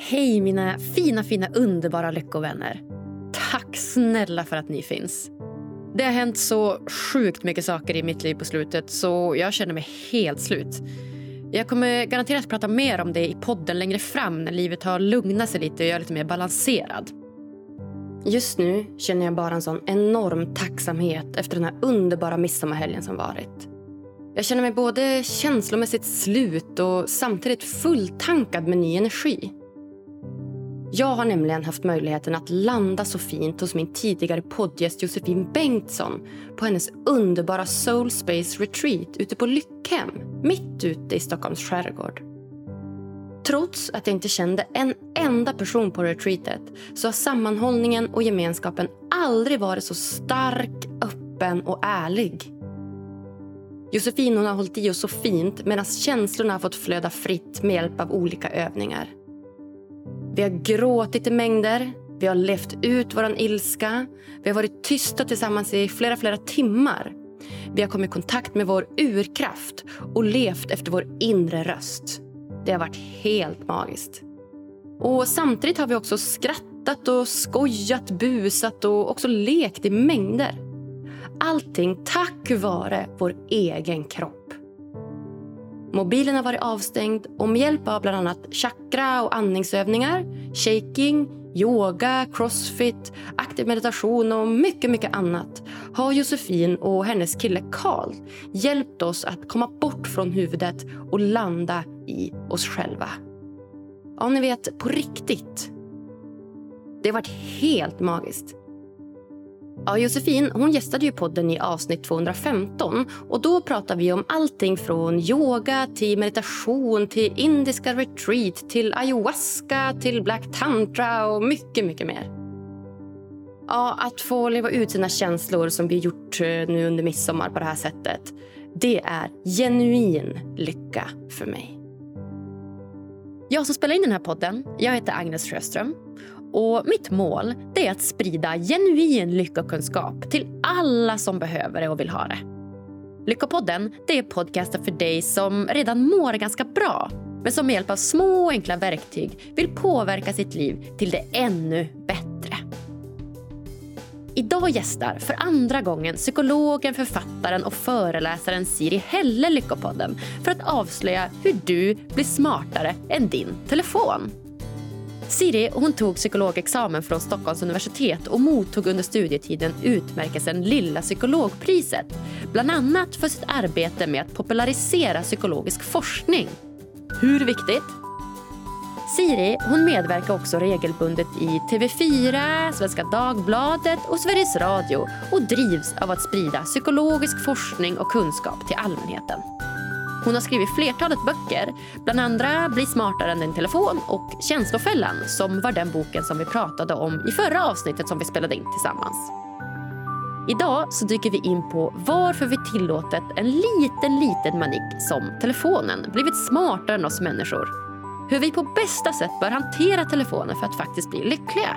Hej mina fina, fina, underbara lyckovänner. Tack snälla för att ni finns. Det har hänt så sjukt mycket saker i mitt liv på slutet så jag känner mig helt slut. Jag kommer garanterat prata mer om det i podden längre fram när livet har lugnat sig lite och jag är lite mer balanserad. Just nu känner jag bara en sån enorm tacksamhet efter den här underbara midsommarhelgen som varit. Jag känner mig både känslomässigt slut och samtidigt fulltankad med ny energi. Jag har nämligen haft möjligheten att landa så fint hos min tidigare poddgäst Josefin Bengtsson på hennes underbara Soul Space Retreat ute på Lyckhem, mitt ute i Stockholms skärgård. Trots att jag inte kände en enda person på retreatet så har sammanhållningen och gemenskapen aldrig varit så stark, öppen och ärlig. Josefin hon har hållit i oss så fint medan känslorna har fått flöda fritt med hjälp av olika övningar. Vi har gråtit i mängder, vi har levt ut vår ilska. Vi har varit tysta tillsammans i flera, flera timmar. Vi har kommit i kontakt med vår urkraft och levt efter vår inre röst. Det har varit helt magiskt. Och Samtidigt har vi också skrattat och skojat, busat och också lekt i mängder. Allting tack vare vår egen kropp. Mobilen har varit avstängd och med hjälp av bland annat chakra och andningsövningar, shaking, yoga, crossfit, aktiv meditation och mycket, mycket annat har Josefin och hennes kille Karl hjälpt oss att komma bort från huvudet och landa i oss själva. Ja, ni vet, på riktigt. Det har varit helt magiskt. Ja, Josefin hon gästade ju podden i avsnitt 215 och då pratade vi om allting från yoga till meditation till indiska retreat till ayahuasca till black tantra och mycket, mycket mer. Ja, att få leva ut sina känslor som vi gjort eh, nu under midsommar på det här sättet det är genuin lycka för mig. Jag som spelar in den här podden jag heter Agnes Sjöström och mitt mål är att sprida genuin lyckokunskap till alla som behöver det och vill ha det. Lyckopodden det är podcasten för dig som redan mår ganska bra men som med hjälp av små och enkla verktyg vill påverka sitt liv till det ännu bättre. Idag gästar för andra gången psykologen, författaren och föreläsaren Siri Helle Lyckopodden för att avslöja hur du blir smartare än din telefon. Siri hon tog psykologexamen från Stockholms universitet och mottog under studietiden utmärkelsen Lilla psykologpriset. Bland annat för sitt arbete med att popularisera psykologisk forskning. Hur viktigt? Siri hon medverkar också regelbundet i TV4, Svenska Dagbladet och Sveriges Radio och drivs av att sprida psykologisk forskning och kunskap till allmänheten. Hon har skrivit flertalet böcker, bland andra Bli smartare än din telefon och Känslofällan som var den boken som vi pratade om i förra avsnittet som vi spelade in tillsammans. Idag så dyker vi in på varför vi tillåtit en liten, liten manik som telefonen blivit smartare än oss människor. Hur vi på bästa sätt bör hantera telefonen för att faktiskt bli lyckliga.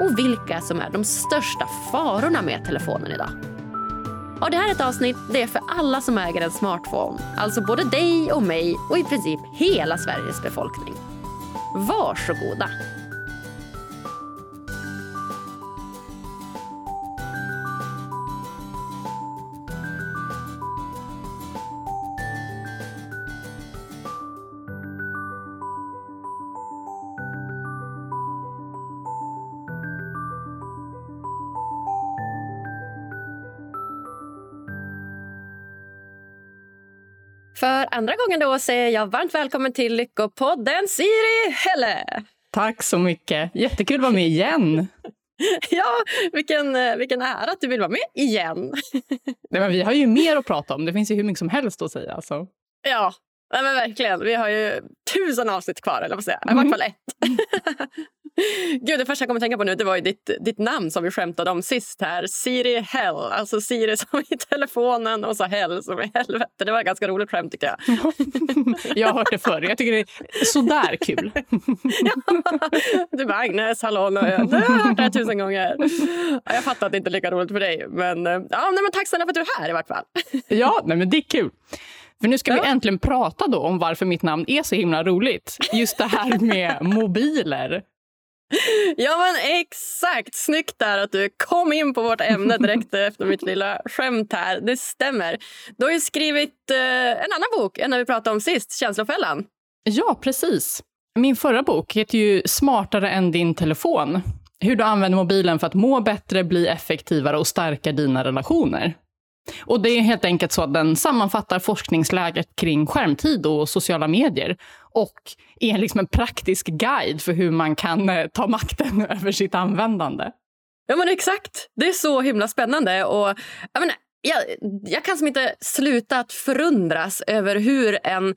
Och vilka som är de största farorna med telefonen idag. Och det här är ett avsnitt det är för alla som äger en smartphone. Alltså både dig och mig och i princip hela Sveriges befolkning. Varsågoda! Andra gången då säger jag varmt välkommen till Lyckopodden Siri Helle. Tack så mycket. Jättekul att vara med igen. ja, vilken, vilken ära att du vill vara med igen. Nej, men vi har ju mer att prata om. Det finns ju hur mycket som helst att säga. Så. Ja, Nej, men verkligen. Vi har ju tusen avsnitt kvar, eller vad säga. I vart fall ett. Gud, det första jag kom att tänka på nu det var ju ditt, ditt namn som vi skämtade om sist här. Siri Hell. Alltså Siri som i telefonen och så Hell som i helvete. Det var ett ganska roligt skämt tycker jag. jag har hört det förr. Jag tycker det är sådär kul. ja, du bara Agnes, hallå. Du har hört det här tusen gånger. Jag fattar att det inte är lika roligt för dig. Men, ja, nej, men tack snälla för att du är här i vart fall. ja, nej, men det är kul. För nu ska Ja. vi äntligen prata då om varför mitt namn är så himla roligt. Just det här med mobiler. Ja men exakt! Snyggt där att du kom in på vårt ämne direkt efter mitt lilla skämt här. Det stämmer. Du har ju skrivit eh, en annan bok än när vi pratade om sist, Känslofällan. Ja, precis. Min förra bok heter ju Smartare än din telefon. Hur du använder mobilen för att må bättre, bli effektivare och stärka dina relationer. Och Det är helt enkelt så att den sammanfattar forskningsläget kring skärmtid och sociala medier och är liksom en praktisk guide för hur man kan eh, ta makten över sitt användande. Ja men exakt. Det är så himla spännande. Och, jag, menar, jag, jag kan som inte sluta att förundras över hur en,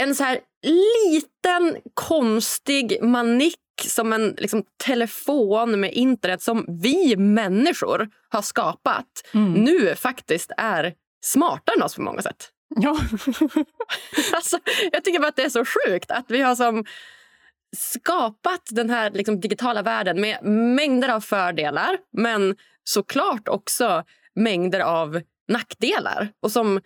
en så här liten konstig manick som en liksom, telefon med internet som vi människor har skapat nu faktiskt är smartare än oss på många sätt. Ja. Alltså, jag tycker bara att det är så sjukt att vi har som skapat den här liksom, digitala världen med mängder av fördelar men såklart också mängder av nackdelar och som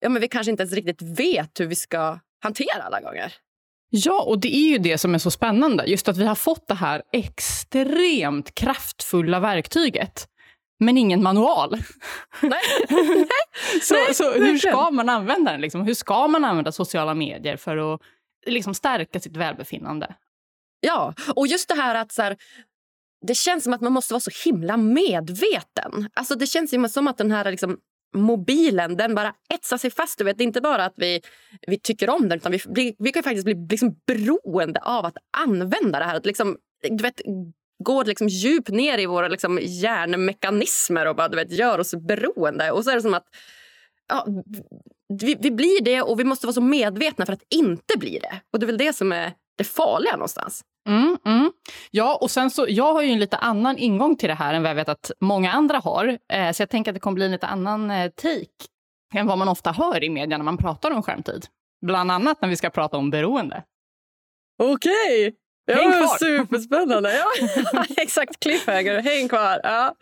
ja, men vi kanske inte ens riktigt vet hur vi ska hantera alla gånger. Ja, och det är ju det som är så spännande. Just att vi har fått det här extremt kraftfulla verktyget. Men ingen manual. Nej. Så, Nej, så hur ska man använda den? Liksom? Hur ska man använda sociala medier för att liksom, stärka sitt välbefinnande? Ja, och just det här att så här, det känns som att man måste vara så himla medveten. Alltså det känns ju som att den här liksom, mobilen den bara etsar sig fast. Du vet, det är inte bara att vi, vi tycker om den utan vi, vi kan faktiskt bli liksom beroende av att använda det här. Att liksom, du vet, gå liksom djupt ner i våra liksom hjärnmekanismer och bara, du vet, gör oss beroende. Och så är det som att ja, vi, vi blir det och vi måste vara så medvetna för att inte bli det. Och det är väl det som är det farliga någonstans. Mm, mm. Ja, och sen så, jag har ju en lite annan ingång till det här än vad jag vet att många andra har. Eh, så jag tänker att det kommer bli en lite annan eh, take än vad man ofta hör i media när man pratar om skärmtid. Bland annat när vi ska prata om beroende. Okej! Häng kvar. Superspännande. Ja, exakt, cliffhanger. Häng kvar. Ja.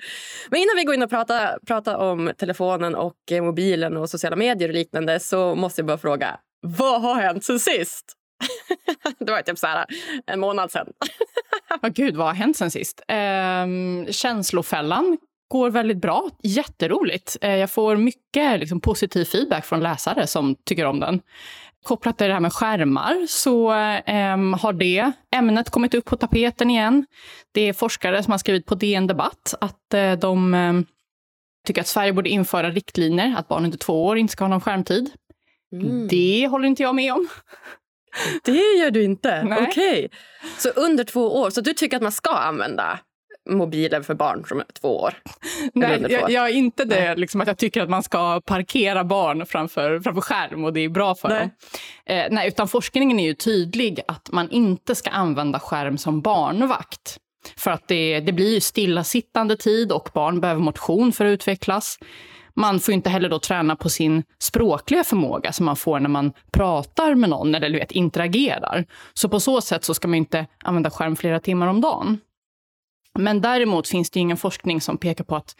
Men innan vi går in och pratar, pratar om telefonen och eh, mobilen och sociala medier och liknande så måste jag bara fråga, vad har hänt sen sist? Det var typ så här en månad sen. Ja, gud, vad har hänt sen sist? Ehm, känslofällan går väldigt bra. Jätteroligt. Eh, jag får mycket liksom, positiv feedback från läsare som tycker om den. Kopplat till det här med skärmar så ehm, har det ämnet kommit upp på tapeten igen. Det är forskare som har skrivit på DN Debatt att eh, de ehm, tycker att Sverige borde införa riktlinjer att barn under två år inte ska ha någon skärmtid. Det håller inte jag med om. Det gör du inte? Okej. Så under två år. Så du tycker att man ska använda mobilen för barn som är två år? Nej, två. jag, jag är inte det liksom att jag tycker att man ska parkera barn framför, framför skärm och det är bra för Nej. dem. Eh, nej, utan forskningen är ju tydlig att man inte ska använda skärm som barnvakt. För att det, det blir ju stillasittande tid och barn behöver motion för att utvecklas. Man får inte heller då träna på sin språkliga förmåga som man får när man pratar med någon eller du vet, interagerar. Så på så sätt så ska man inte använda skärm flera timmar om dagen. Men däremot finns det ingen forskning som pekar på att,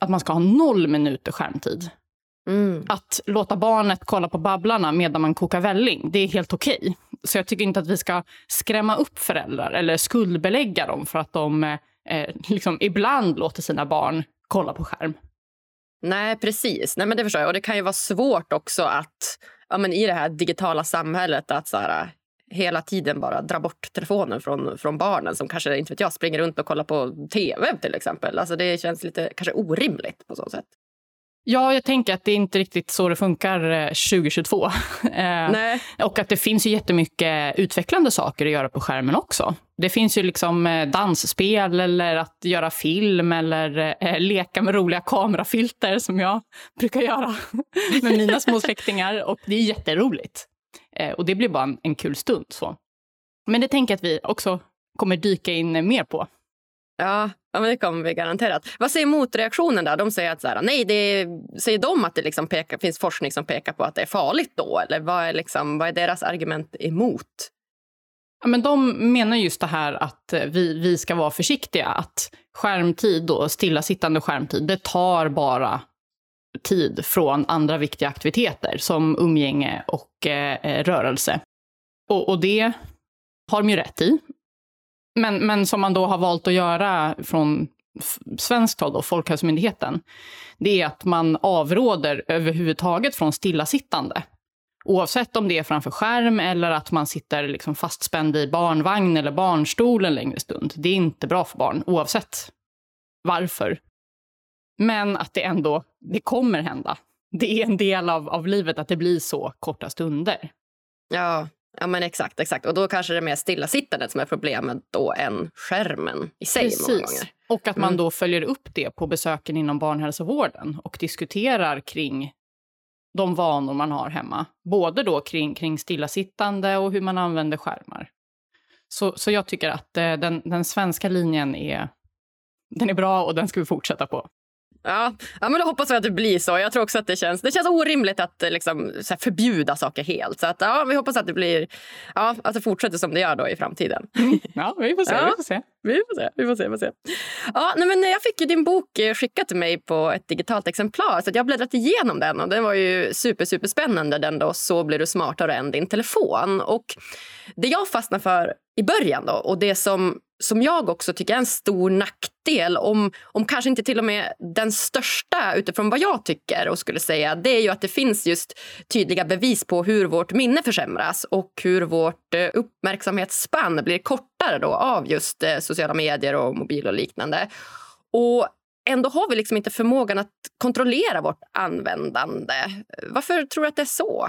att man ska ha noll minuter skärmtid. Mm. Att låta barnet kolla på Babblarna medan man kokar välling, det är helt okej. Så jag tycker inte att vi ska skrämma upp föräldrar eller skuldbelägga dem för att de eh, liksom ibland låter sina barn kolla på skärm. Nej, precis. Nej, men det förstår jag. Och det kan ju vara svårt också att ja, men i det här digitala samhället att så här, äh, hela tiden bara dra bort telefonen från, från barnen som kanske inte vet jag, springer runt och kollar på tv till exempel. Alltså, det känns lite kanske orimligt på så sätt. Ja, jag tänker att det är inte riktigt så det funkar eh, 2022. Eh, Nej. Och att det finns ju jättemycket utvecklande saker att göra på skärmen också. Det finns ju liksom eh, dansspel eller att göra film eller eh, leka med roliga kamerafilter som jag brukar göra med mina små släktingar. Och det är jätteroligt. Eh, och det blir bara en, en kul stund. Så. Men det tänker jag att vi också kommer dyka in mer på. Ja, ja men det kommer vi garanterat. Vad säger motreaktionen? Där? De säger att så här, nej, det är, säger de att det liksom pekar, finns forskning som pekar på att det är farligt då? Eller vad är, liksom, vad är deras argument emot? Ja, men de menar just det här att eh, vi, vi ska vara försiktiga. Att skärmtid, då, stillasittande skärmtid, det tar bara tid från andra viktiga aktiviteter som umgänge och eh, eh rörelse. Och, och, det har de ju rätt i. Men, men som man då har valt att göra från svenskt håll, då, Folkhälsomyndigheten, det är att man avråder överhuvudtaget från stillasittande. Oavsett om det är framför skärm eller att man sitter liksom fastspänd i barnvagn eller barnstol en längre stund. Det är inte bra för barn, oavsett varför. Men att det ändå det kommer hända. Det är en del av, av livet att det blir så korta stunder. Ja, ja men exakt. exakt. Och då kanske det är mer stillasittandet som är problemet då än skärmen i sig. Precis. Många gånger. Och att man mm. då följer upp det på besöken inom barnhälsovården och diskuterar kring de vanor man har hemma. Både då kring, kring stillasittande och hur man använder skärmar. Så, så jag tycker att eh, den, den svenska linjen är, den är bra och den ska vi fortsätta på. Ja, ja men då hoppas vi att det blir så. Jag tror också att det känns, det känns orimligt att eh, liksom, förbjuda saker helt. Så att, ja, vi hoppas att det blir ja, att det fortsätter som det gör då i framtiden. Ja, vi får se. Ja, vi får se. Vi får se. Vi får se, vi får se. Ja, nej, men jag fick ju din bok eh, skickad till mig på ett digitalt exemplar. Så jag har bläddrat igenom den och den var ju super, super spännande. Den då Så blir du smartare än din telefon. Och det jag fastnade för i början då, och det som som jag också tycker är en stor nackdel, om, om kanske inte till och med den största utifrån vad jag tycker och skulle säga, det är ju att det finns just tydliga bevis på hur vårt minne försämras och hur vårt eh, uppmärksamhetsspann blir kortare då av just eh, sociala medier och mobil och liknande. Och ändå har vi liksom inte förmågan att kontrollera vårt användande. Varför tror du att det är så?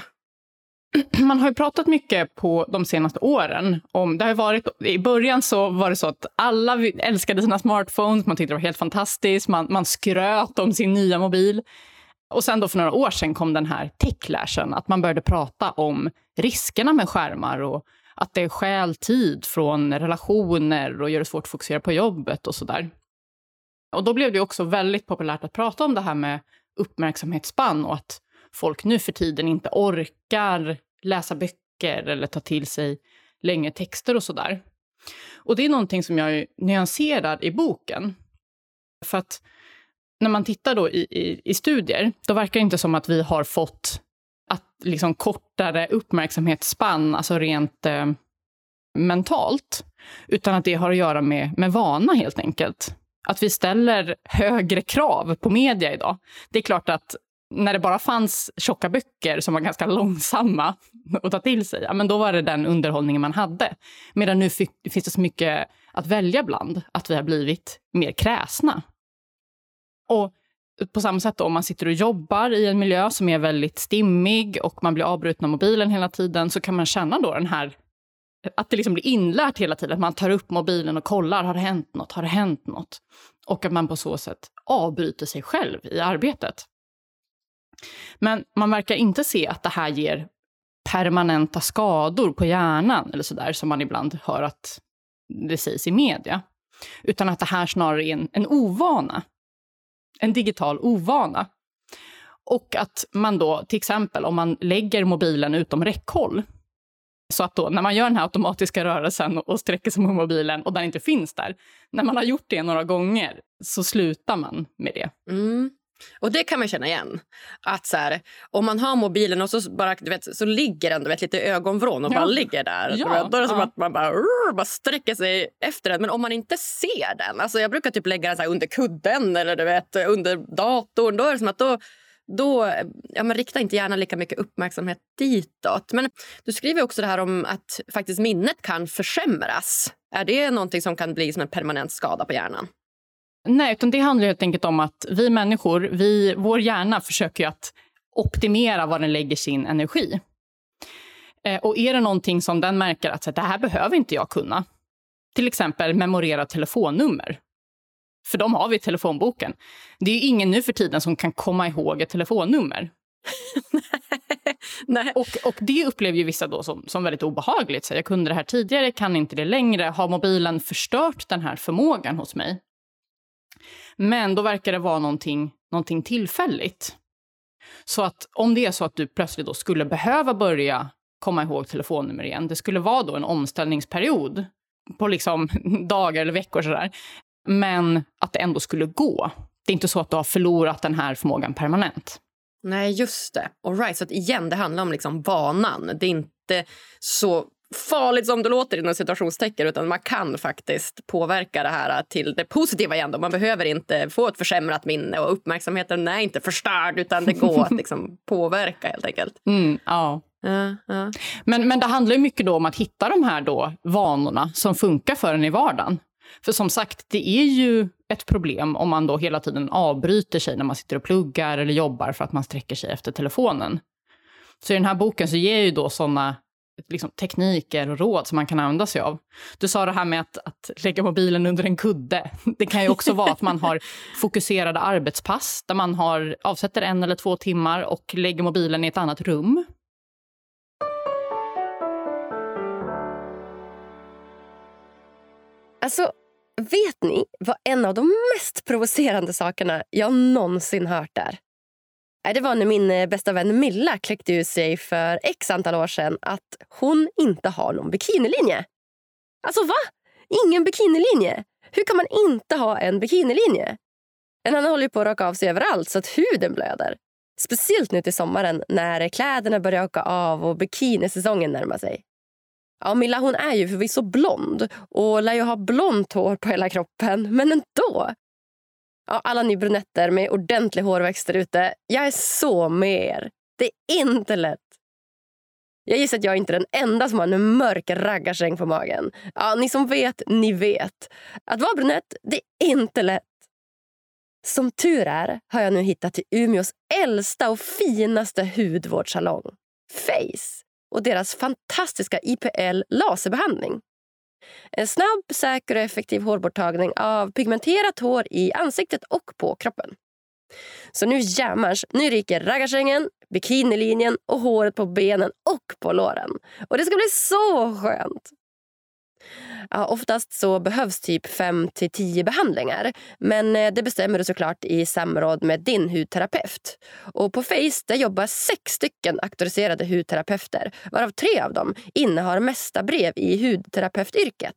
man har ju pratat mycket på de senaste åren om, det har varit, i början så var det så att alla älskade sina smartphones, man tyckte det var helt fantastiskt, man, man skröt om sin nya mobil. Och sen då för några år sedan kom den här techlashen, att man började prata om riskerna med skärmar och att det stjäl tid från relationer och gör det svårt att fokusera på jobbet och sådär. Och då blev det också väldigt populärt att prata om det här med uppmärksamhetsspann och att folk nu för tiden inte orkar läsa böcker eller ta till sig längre texter och sådär. Och det är någonting som jag nyanserar i boken. För att när man tittar då i, i, i studier, då verkar det inte som att vi har fått att liksom kortare uppmärksamhetsspann, alltså rent eh, mentalt. Utan att det har att göra med, med vana helt enkelt. Att vi ställer högre krav på media idag. Det är klart att när det bara fanns tjocka böcker som var ganska långsamma att ta till sig, men då var det den underhållningen man hade. Medan nu fick, finns det så mycket att välja bland, att vi har blivit mer kräsna. Och på samma sätt då, om man sitter och jobbar i en miljö som är väldigt stimmig och man blir avbruten av mobilen hela tiden, så kan man känna då den här att det liksom blir inlärt hela tiden, att man tar upp mobilen och kollar, har det hänt något, har det hänt något? Och att man på så sätt avbryter sig själv i arbetet. Men man verkar inte se att det här ger permanenta skador på hjärnan eller sådär som man ibland hör att det sägs i media. Utan att det här snarare är en, en ovana. En digital ovana. Och att man då, till exempel om man lägger mobilen utom räckhåll, så att då när man gör den här automatiska rörelsen och sträcker sig mot mobilen och den inte finns där, när man har gjort det några gånger så slutar man med det. Mm. Och det kan man känna igen. Att så här, om man har mobilen och så, bara, du vet, så ligger den du vet, lite ögonvrån och ja. bara ligger där. Ja, då är det som att man bara, urr, bara sträcker sig efter den. Men om man inte ser den, alltså jag brukar typ lägga den så under kudden eller du vet, under datorn. Då är det som att då, då ja, man riktar inte gärna lika mycket uppmärksamhet ditåt. Men du skriver också det här om att faktiskt minnet kan försämras. Är det någonting som kan bli som en permanent skada på hjärnan? Nej, utan det handlar helt enkelt om att vi människor, vi, vår hjärna försöker att optimera var den lägger sin energi. Eh, och är det någonting som den märker att så, det här behöver inte jag kunna, till exempel memorera telefonnummer, för de har vi i telefonboken. Det är ingen nu för tiden som kan komma ihåg ett telefonnummer. Nej. Och, och det upplever ju vissa då som, som väldigt obehagligt. Så jag kunde det här tidigare, kan inte det längre. Har mobilen förstört den här förmågan hos mig? Men då verkar det vara någonting, någonting tillfälligt. Så att om det är så att du plötsligt då skulle behöva börja komma ihåg telefonnummer igen, det skulle vara då en omställningsperiod på liksom dagar eller veckor sådär, men att det ändå skulle gå, det är inte så att du har förlorat den här förmågan permanent. Nej, just det. All right, så att igen, det handlar om liksom vanan. Det är inte så farligt som det låter inom situationstecken utan man kan faktiskt påverka det här till det positiva igen. Då. Man behöver inte få ett försämrat minne och uppmärksamheten är inte förstörd utan det går att liksom påverka helt enkelt. Mm, ja. Ja, ja. Men, men det handlar ju mycket då om att hitta de här då vanorna som funkar för en i vardagen. För som sagt, det är ju ett problem om man då hela tiden avbryter sig när man sitter och pluggar eller jobbar för att man sträcker sig efter telefonen. Så i den här boken så ger ju då sådana liksom, tekniker och råd som man kan använda sig av. Du sa det här med att, att lägga mobilen under en kudde. Det kan ju också vara att man har fokuserade arbetspass där man har, avsätter en eller två timmar och lägger mobilen i ett annat rum. Alltså, vet ni vad en av de mest provocerande sakerna jag någonsin hört är? Det var när min eh, bästa vän Milla kläckte ur sig för x antal år sedan att hon inte har någon bikinilinje. Alltså va? Ingen bikinilinje? Hur kan man inte ha en bikinilinje? En annan håller ju på att raka av sig överallt så att huden blöder. Speciellt nu till sommaren när kläderna börjar åka av och bikinisäsongen närmar sig. Ja, Milla hon är ju förvisso blond och lär ju ha blont hår på hela kroppen, men ändå. Ja, alla ni brunetter med ordentlig hårväxt ute, jag är så med er. Det är inte lätt. Jag gissar att jag inte är den enda som har en mörk raggarsäng på magen. Ja, ni som vet, ni vet. Att vara brunett, det är inte lätt. Som tur är har jag nu hittat till Umeås äldsta och finaste hudvårdssalong. Face och deras fantastiska IPL laserbehandling. En snabb, säker och effektiv hårborttagning av pigmenterat hår i ansiktet och på kroppen. Så nu jämmers, nu ryker raggarsängen, bikinilinjen och håret på benen och på låren. Och det ska bli så skönt! Ja, oftast så behövs typ 5 till 10 behandlingar. Men eh, det bestämmer du såklart i samråd med din hudterapeut. Och på Face där jobbar sex stycken auktoriserade hudterapeuter varav tre av dem innehar mesta brev i hudterapeutyrket.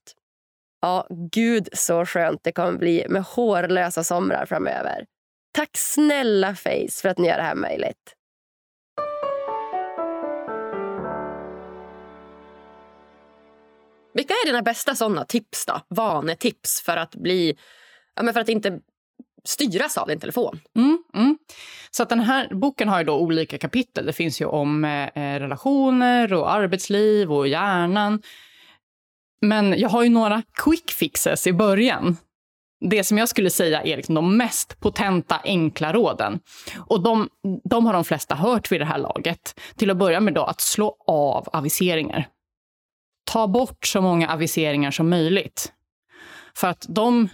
Ja, gud så skönt det kommer bli med hårlösa somrar framöver. Tack snälla Face för att ni gör det här möjligt. Vilka är dina bästa såna tips då? Vanetips för att bli, ja, men för att inte styras av din telefon? Mm, mm. Så att den här boken har ju då olika kapitel. Det finns ju om eh, eh relationer och arbetsliv och hjärnan. Men jag har ju några quick fixes i början. Det som jag skulle säga är liksom de mest potenta, enkla råden. Och de, de har de flesta hört vid det här laget. Till att börja med då att slå av aviseringar ta bort så många aviseringar som möjligt. För att de,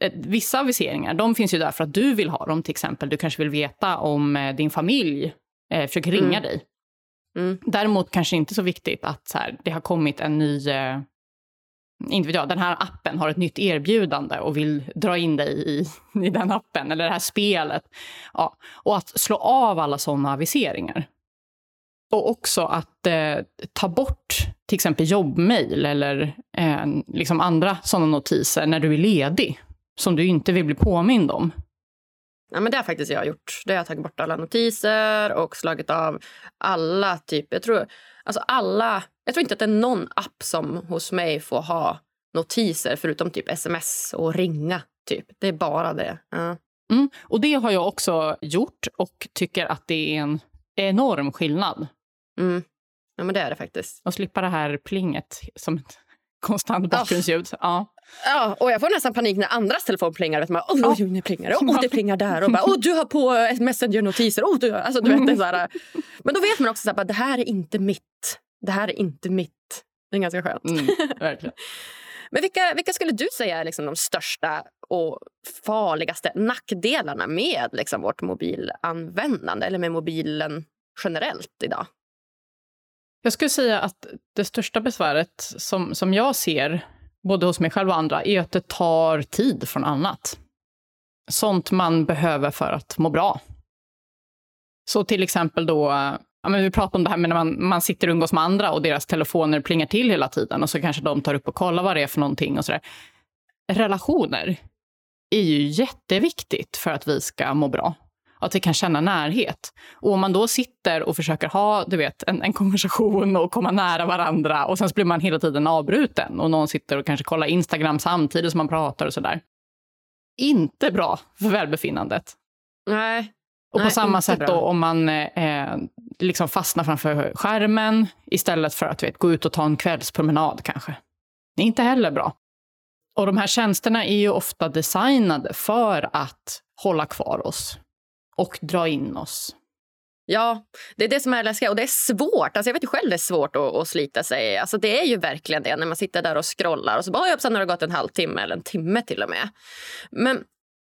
eh, vissa aviseringar de finns ju där för att du vill ha dem. Till exempel, du kanske vill veta om eh, din familj eh, försöker ringa mm. dig. Mm. Däremot kanske inte så viktigt att så här, det har kommit en ny... Eh, inte vet jag, den här appen har ett nytt erbjudande och vill dra in dig i, i den appen, eller det här spelet. Ja, och att slå av alla sådana aviseringar. Och också att eh, ta bort till exempel jobbmail eller eh, liksom andra sådana notiser när du är ledig som du inte vill bli påmind om. Ja, men det har faktiskt jag gjort. Det har jag tagit bort alla notiser och slagit av alla typ. Jag tror, alltså alla, jag tror inte att det är någon app som hos mig får ha notiser förutom typ sms och ringa. Typ. Det är bara det. Ja. Mm, och det har jag också gjort och tycker att det är en enorm skillnad. Mm. Ja, men det är det faktiskt. Och slippa det här plinget som ett konstant bakgrundsljud. Oh. Ja. Ja, och jag får nästan panik när andras telefon plingar. Vet man, oh, oh, nu plingar det. Oh, det plingar där. Och bara, oh, du har på Messenger-notiser. Oh, du, alltså, du vet, det så här. Men då vet man också att det här är inte mitt. Det här är inte mitt. Det är ganska skönt. Mm, verkligen. Men vilka, vilka skulle du säga är liksom de största och farligaste nackdelarna med liksom vårt mobilanvändande eller med mobilen generellt idag? Jag skulle säga att det största besväret som, som jag ser, både hos mig själv och andra, är att det tar tid från annat. Sånt man behöver för att må bra. Så till exempel då, ja, men vi pratar om det här med när man, man sitter och umgås med andra och deras telefoner plingar till hela tiden och så kanske de tar upp och kollar vad det är för någonting och sådär. Relationer är ju jätteviktigt för att vi ska må bra. Att vi kan känna närhet. Och om man då sitter och försöker ha du vet, en, en konversation och komma nära varandra och sen blir man hela tiden avbruten och någon sitter och kanske kollar Instagram samtidigt som man pratar och sådär. Inte bra för välbefinnandet. Nej. Och Nej, på samma inte sätt då om man eh, liksom fastnar framför skärmen istället för att vet, gå ut och ta en kvällspromenad kanske. Det är inte heller bra. Och de här tjänsterna är ju ofta designade för att hålla kvar oss och dra in oss. Ja, det är det som är läskigt. Och det är svårt. Alltså jag vet ju själv det är svårt att, att slita sig. Alltså det är ju verkligen det när man sitter där och scrollar och så bara hoppsan har det gått en halvtimme eller en timme till och med. Men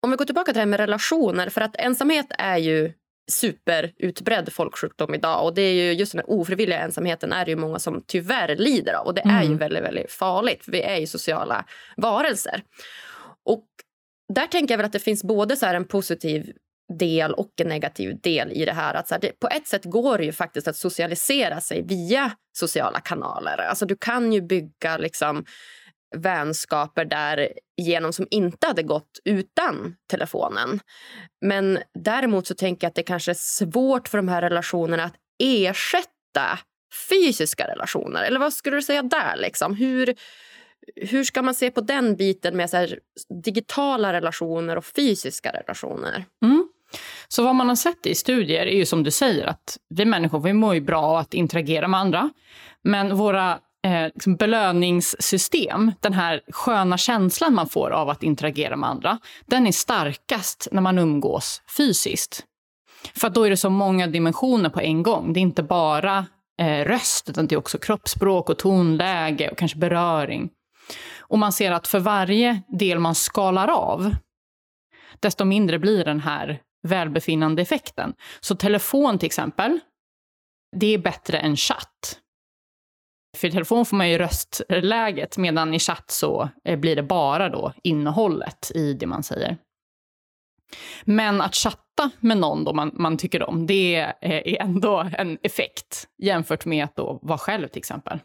om vi går tillbaka till det här med relationer. För att ensamhet är ju superutbredd folksjukdom idag. Och det är ju just den här ofrivilliga ensamheten är det ju många som tyvärr lider av. Och det är ju Mm. väldigt, väldigt farligt. För vi är ju sociala varelser. Och där tänker jag väl att det finns både så här en positiv del och en negativ del i det här. Att så här, det, på ett sätt går det ju faktiskt att socialisera sig via sociala kanaler. Alltså du kan ju bygga liksom vänskaper där genom som inte hade gått utan telefonen. Men däremot så tänker jag att det kanske är svårt för de här relationerna att ersätta fysiska relationer. Eller vad skulle du säga där? Liksom? Hur, hur ska man se på den biten med så här, digitala relationer och fysiska relationer? Mm. Så vad man har sett i studier är ju som du säger att vi människor vi mår ju bra av att interagera med andra. Men våra eh, liksom belöningssystem, den här sköna känslan man får av att interagera med andra, den är starkast när man umgås fysiskt. För att då är det så många dimensioner på en gång. Det är inte bara eh, röst, utan det är också kroppsspråk och tonläge och kanske beröring. Och man ser att för varje del man skalar av, desto mindre blir den här välbefinnande effekten. Så telefon till exempel, det är bättre än chatt. För i telefon får man ju röstläget, medan i chatt så eh, blir det bara då innehållet i det man säger. Men att chatta med någon då man, man tycker om, det är, är ändå en effekt jämfört med att då vara själv till exempel.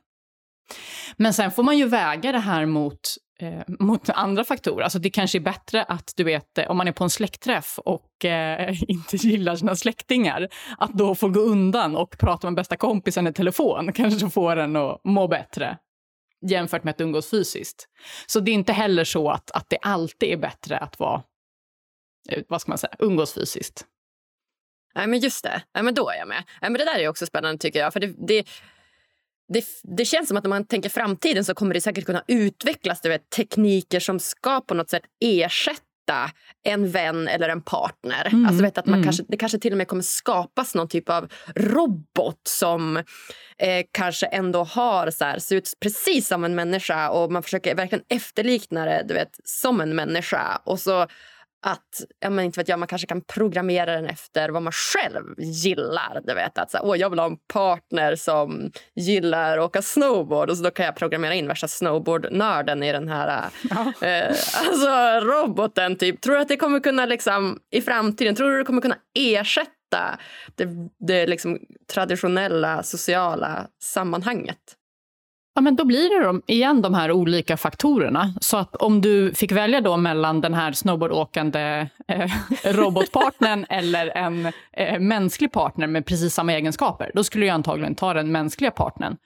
Men sen får man ju väga det här mot, eh, mot andra faktorer. Alltså det kanske är bättre att, du vet, eh, om man är på en släktträff och eh, inte gillar sina släktingar, att då få gå undan och prata med bästa kompisen i telefon kanske får en att må bättre jämfört med att umgås fysiskt. Så det är inte heller så att, att det alltid är bättre att vara, eh, vad ska man säga, umgås fysiskt. Nej, men just det. Nej, men då är jag med. Nej, men det där är också spännande tycker jag. För det, det, det, det känns som att när man tänker framtiden så kommer det säkert kunna utvecklas du vet, tekniker som ska på något sätt ersätta en vän eller en partner. Mm, Alltså vet att man mm. kanske, det kanske till och med kommer skapas någon typ av robot som eh, kanske ändå har så här, ser ut precis som en människa och man försöker verkligen efterlikna det du vet, som en människa. Och så att ja, men inte vet jag, man kanske kan programmera den efter vad man själv gillar. Du vet, att så här, Åh, jag vill ha en partner som gillar att åka snowboard och så då kan jag programmera in värsta snowboardnörden i den här Ja. eh, alltså, roboten. Typ. Tror du att det kommer kunna liksom, i framtiden tror du det kommer kunna ersätta det, det liksom, traditionella sociala sammanhanget? Ja, men då blir det de, igen de här olika faktorerna. Så att om du fick välja då mellan den här snowboardåkande eh, robotpartnern eller en eh, mänsklig partner med precis samma egenskaper, då skulle jag antagligen ta den mänskliga partnern.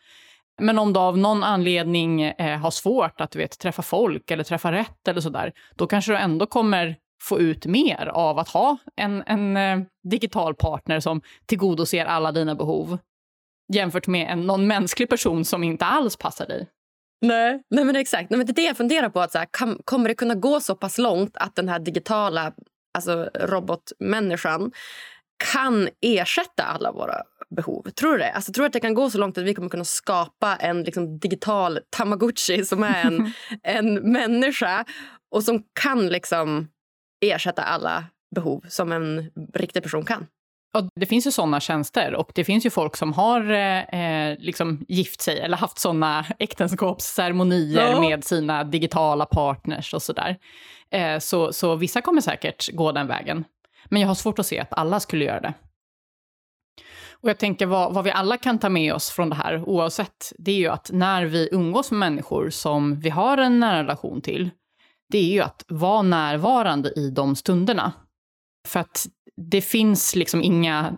Men om du av någon anledning eh, har svårt att du vet, träffa folk eller träffa rätt eller sådär, då kanske du ändå kommer få ut mer av att ha en, en eh, digital partner som tillgodoser alla dina behov jämfört med en, någon mänsklig person som inte alls passar dig. Nej, Nej men exakt. Nej, men det är det jag funderar på. Att så här, kan, kommer det kunna gå så pass långt att den här digitala alltså robotmänniskan kan ersätta alla våra behov? Tror du det? Alltså, tror du att det kan gå så långt att vi kommer kunna skapa en liksom, digital tamagotchi som är en, en människa och som kan liksom ersätta alla behov som en riktig person kan? Och det finns ju sådana tjänster och det finns ju folk som har eh, liksom gift sig eller haft sådana äktenskapsceremonier Ja. med sina digitala partners och sådär. Eh, så, så vissa kommer säkert gå den vägen. Men jag har svårt att se att alla skulle göra det. Och jag tänker vad, vad vi alla kan ta med oss från det här, oavsett, det är ju att när vi umgås med människor som vi har en nära relation till, det är ju att vara närvarande i de stunderna. För att det finns liksom inga,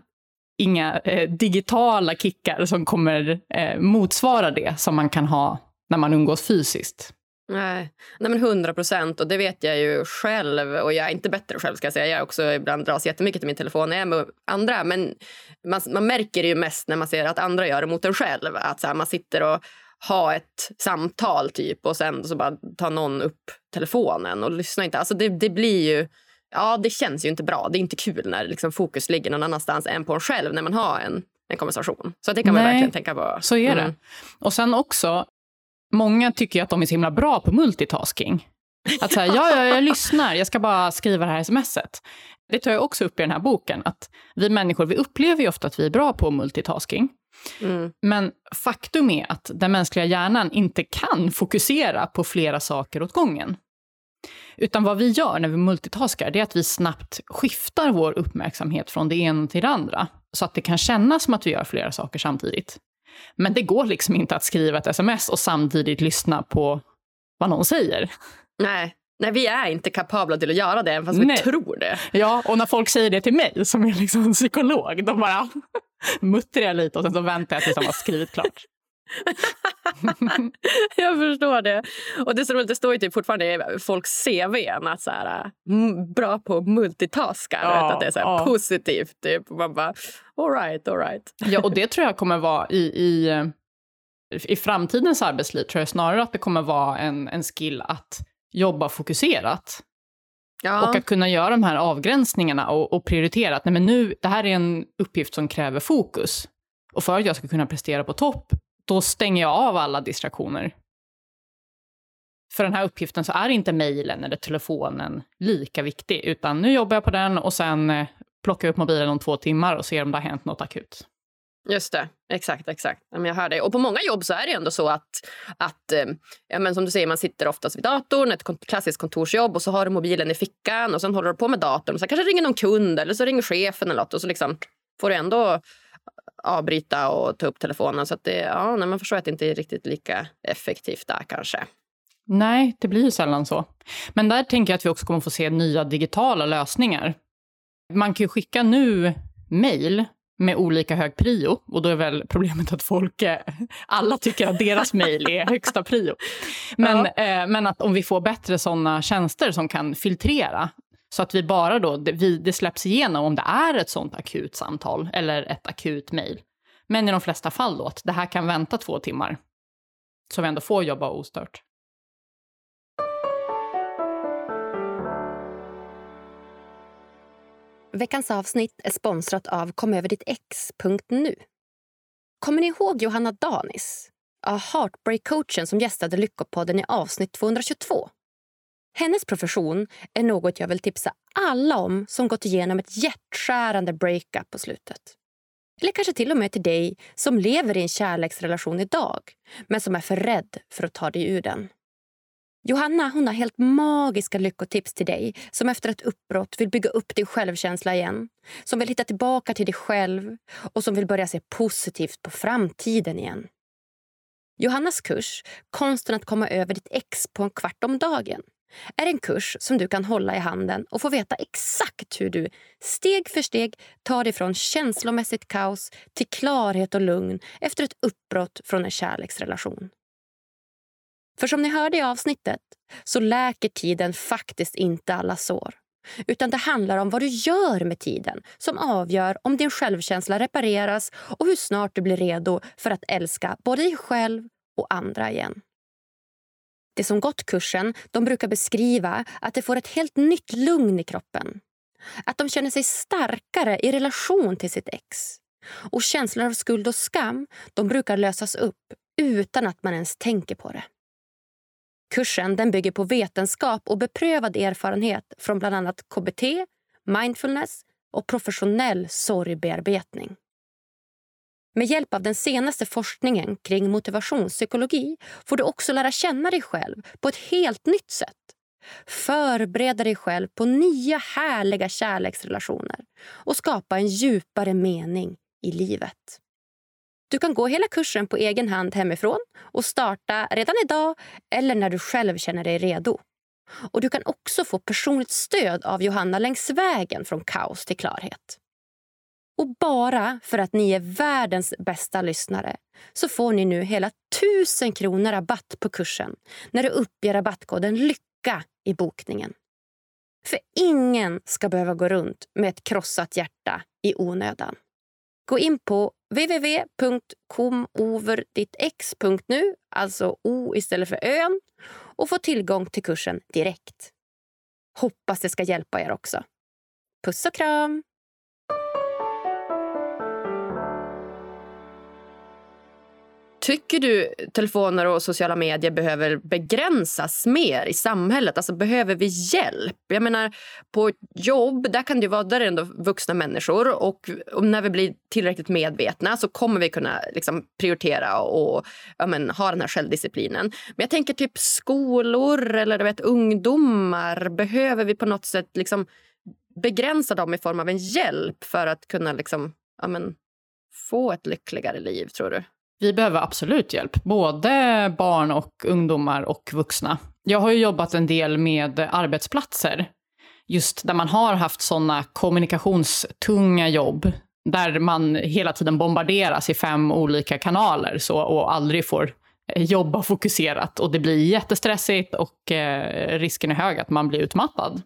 inga eh, digitala kickar som kommer eh, motsvara det som man kan ha när man umgås fysiskt. Nej, Nej men 100 procent. Och det vet jag ju själv. Och jag är inte bättre själv. ska Jag säga. Jag också ibland dras jättemycket till min telefon när jag är med andra. Men man, man märker det ju mest när man ser att andra gör det mot en själv. Att så här, man sitter och har ett samtal typ och sen så bara tar någon upp telefonen och lyssnar inte. Alltså det, det blir ju... Ja, det känns ju inte bra. Det är inte kul när liksom fokus ligger någon annanstans än på en själv när man har en, en konversation. Så det kan man Nej, verkligen tänka på. Så är Mm. det. Och sen också, många tycker att de är så himla bra på multitasking. Att säga, ja, ja, jag lyssnar, jag ska bara skriva det här smset. Det tar jag också upp i den här boken, att vi människor, vi upplever ju ofta att vi är bra på multitasking. Mm. Men faktum är att den mänskliga hjärnan inte kan fokusera på flera saker åt gången. Utan vad vi gör när vi multitaskar, det är att vi snabbt skiftar vår uppmärksamhet från det ena till det andra. Så att det kan kännas som att vi gör flera saker samtidigt. Men det går liksom inte att skriva ett sms och samtidigt lyssna på vad någon säger. Nej. Nej, vi är inte kapabla till att göra det, även fast Nej. vi tror det. Ja, och när folk säger det till mig, som är liksom psykolog, då bara muttrar jag lite och sen så väntar jag tills de har skrivit klart. Jag förstår det. Och Det är så roligt, det står ju typ fortfarande i folks CV att så här, mm, bra på multitaskar. Ja, vet, att det är så här ja. positivt. Typ. Och Man bara, all right, all right. Ja, och det tror jag kommer vara i, i, eh, i framtidens arbetsliv, tror jag snarare att det kommer vara en, en skill att jobba fokuserat. Ja. Och att kunna göra de här avgränsningarna och, och prioritera att nej, men nu, det här är en uppgift som kräver fokus. Och för att jag ska kunna prestera på topp, då stänger jag av alla distraktioner. För den här uppgiften så är inte mejlen eller telefonen lika viktig, utan nu jobbar jag på den och sen eh, plockar jag upp mobilen om två timmar och ser om det har hänt något akut. Just det, exakt. exakt. Jag hör dig. Och på många jobb så är det ändå så att, att eh, ja, men som du säger, man sitter oftast vid datorn, ett klassiskt kontorsjobb och så har du mobilen i fickan och sen håller du på med datorn. Och sen kanske ringer någon kund eller så ringer chefen eller något och så liksom får du ändå avbryta och ta upp telefonen. Så det, ja, nej, man förstår att det inte är riktigt lika effektivt där kanske. Nej, det blir ju sällan så. Men där tänker jag att vi också kommer få se nya digitala lösningar. Man kan ju skicka nu mejl med olika hög prio och då är väl problemet att folk, eh, alla tycker att deras mejl är högsta prio. Men, Ja. eh, men att om vi får bättre sådana tjänster som kan filtrera så att vi bara då, det, vi, det släpps igenom om det är ett sånt akut samtal eller ett akut mejl. Men i de flesta fall då, att det här kan vänta två timmar. Så vi ändå får jobba ostört. Veckans avsnitt är sponsrat av komöverditt.ex.nu. Kommer ni ihåg Johanna Danis? Ja, Heartbreak-coachen som gästade Lyckopodden i avsnitt 222. Hennes profession är något jag vill tipsa alla om som gått igenom ett hjärtskärande breakup på slutet. Eller kanske till och med till dig som lever i en kärleksrelation idag men som är för rädd för att ta dig ur den. Johanna hon har helt magiska lyckotips till dig som efter ett uppbrott vill bygga upp din självkänsla igen. Som vill hitta tillbaka till dig själv och som vill börja se positivt på framtiden igen. Johannas kurs Konsten att komma över ditt ex på en kvart om dagen är en kurs som du kan hålla i handen och få veta exakt hur du steg för steg tar dig från känslomässigt kaos till klarhet och lugn efter ett uppbrott från en kärleksrelation. För som ni hörde i avsnittet så läker tiden faktiskt inte alla sår. Utan det handlar om vad du gör med tiden som avgör om din självkänsla repareras och hur snart du blir redo för att älska både dig själv och andra igen. De som gått kursen de brukar beskriva att de får ett helt nytt lugn i kroppen. Att de känner sig starkare i relation till sitt ex. Och känslor av skuld och skam de brukar lösas upp utan att man ens tänker på det. Kursen den bygger på vetenskap och beprövad erfarenhet från bland annat KBT, mindfulness och professionell sorgbearbetning. Med hjälp av den senaste forskningen kring motivationspsykologi får du också lära känna dig själv på ett helt nytt sätt. Förbereda dig själv på nya härliga kärleksrelationer och skapa en djupare mening i livet. Du kan gå hela kursen på egen hand hemifrån och starta redan idag eller när du själv känner dig redo. Och Du kan också få personligt stöd av Johanna längs vägen från kaos till klarhet. Och bara för att ni är världens bästa lyssnare så får ni nu hela 1000 kronor rabatt på kursen när du uppger rabattkoden LYCKA i bokningen. För ingen ska behöva gå runt med ett krossat hjärta i onödan. Gå in på www.komoverdittx.nu, alltså O istället för ön, och få tillgång till kursen direkt. Hoppas det ska hjälpa er också. Puss och kram! Tycker du telefoner och sociala medier behöver begränsas mer i samhället? Alltså Behöver vi hjälp? Jag menar, På jobb där kan det vara där är ändå vuxna människor. Och, och, när vi blir tillräckligt medvetna så kommer vi kunna liksom, prioritera och ja, men, ha den här självdisciplinen. Men jag tänker typ skolor eller du vet, ungdomar. Behöver vi på något sätt liksom, begränsa dem i form av en hjälp för att kunna liksom, ja, men, få ett lyckligare liv, tror du? Vi behöver absolut hjälp, både barn och ungdomar och vuxna. Jag har ju jobbat en del med arbetsplatser, just där man har haft sådana kommunikationstunga jobb, där man hela tiden bombarderas i fem olika kanaler så, och aldrig får jobba fokuserat. Och det blir jättestressigt och eh, risken är hög att man blir utmattad.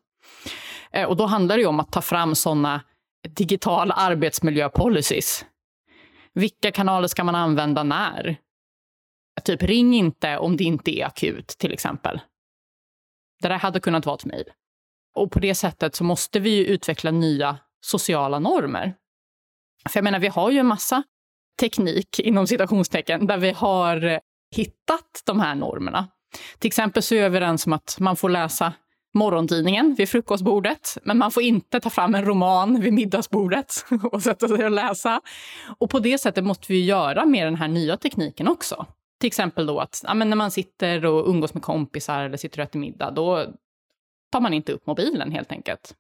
Eh, och då handlar det om att ta fram sådana digitala arbetsmiljöpolicies vilka kanaler ska man använda när? Typ ring inte om det inte är akut, till exempel. Det där hade kunnat vara ett mejl. Och på det sättet så måste vi ju utveckla nya sociala normer. För jag menar, vi har ju en massa teknik inom citationstecken där vi har eh, hittat de här normerna. Till exempel så är vi överens om att man får läsa morgontidningen vid frukostbordet, men man får inte ta fram en roman vid middagsbordet och sätta sig och läsa. Och på det sättet måste vi göra med den här nya tekniken också. Till exempel då att ja, när man sitter och umgås med kompisar eller sitter och äter middag, då tar man inte upp mobilen helt enkelt.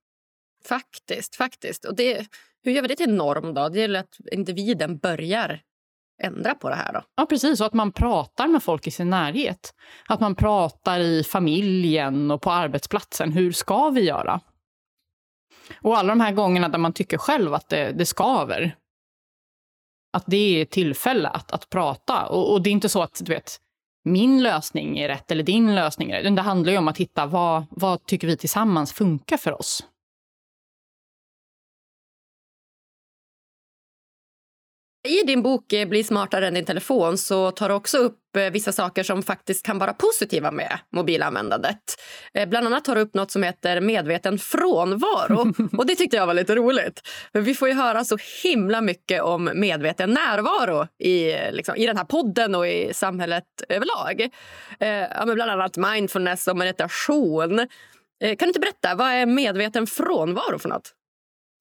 Faktiskt, faktiskt. Och det, hur gör vi det till norm då? Det gäller att individen börjar ändra på det här? då? Ja, precis. Och att man pratar med folk i sin närhet. Att man pratar i familjen och på arbetsplatsen. Hur ska vi göra? Och alla de här gångerna där man tycker själv att det, det skaver. Att det är tillfälle att, att prata. Och, och det är inte så att du vet, min lösning är rätt eller din lösning är rätt. Det handlar ju om att hitta vad, vad tycker vi tillsammans funkar för oss. I din bok eh, Bli smartare än din telefon så tar du också upp eh, vissa saker som faktiskt kan vara positiva med mobilanvändandet. Eh, bland annat tar du upp något som heter medveten frånvaro. Och Det tyckte jag var lite roligt. För Vi får ju höra så himla mycket om medveten närvaro i, liksom, i den här podden och i samhället överlag. Ja, men bland annat mindfulness och meditation. Kan du inte berätta, vad är medveten frånvaro för något?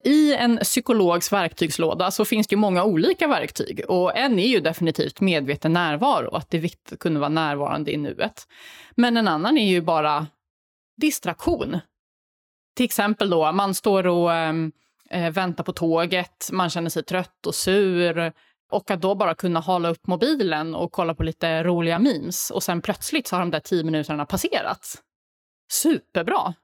I en psykologs verktygslåda så finns det många olika verktyg. Och En är ju definitivt medveten närvaro, att det är viktigt att kunna vara närvarande i nuet. Men en annan är ju bara distraktion. Till exempel då, man står och ehm, eh, väntar på tåget, man känner sig trött och sur. Och att då bara kunna hålla upp mobilen och kolla på lite roliga memes och sen plötsligt så har de där tio minuterna passerat. Superbra!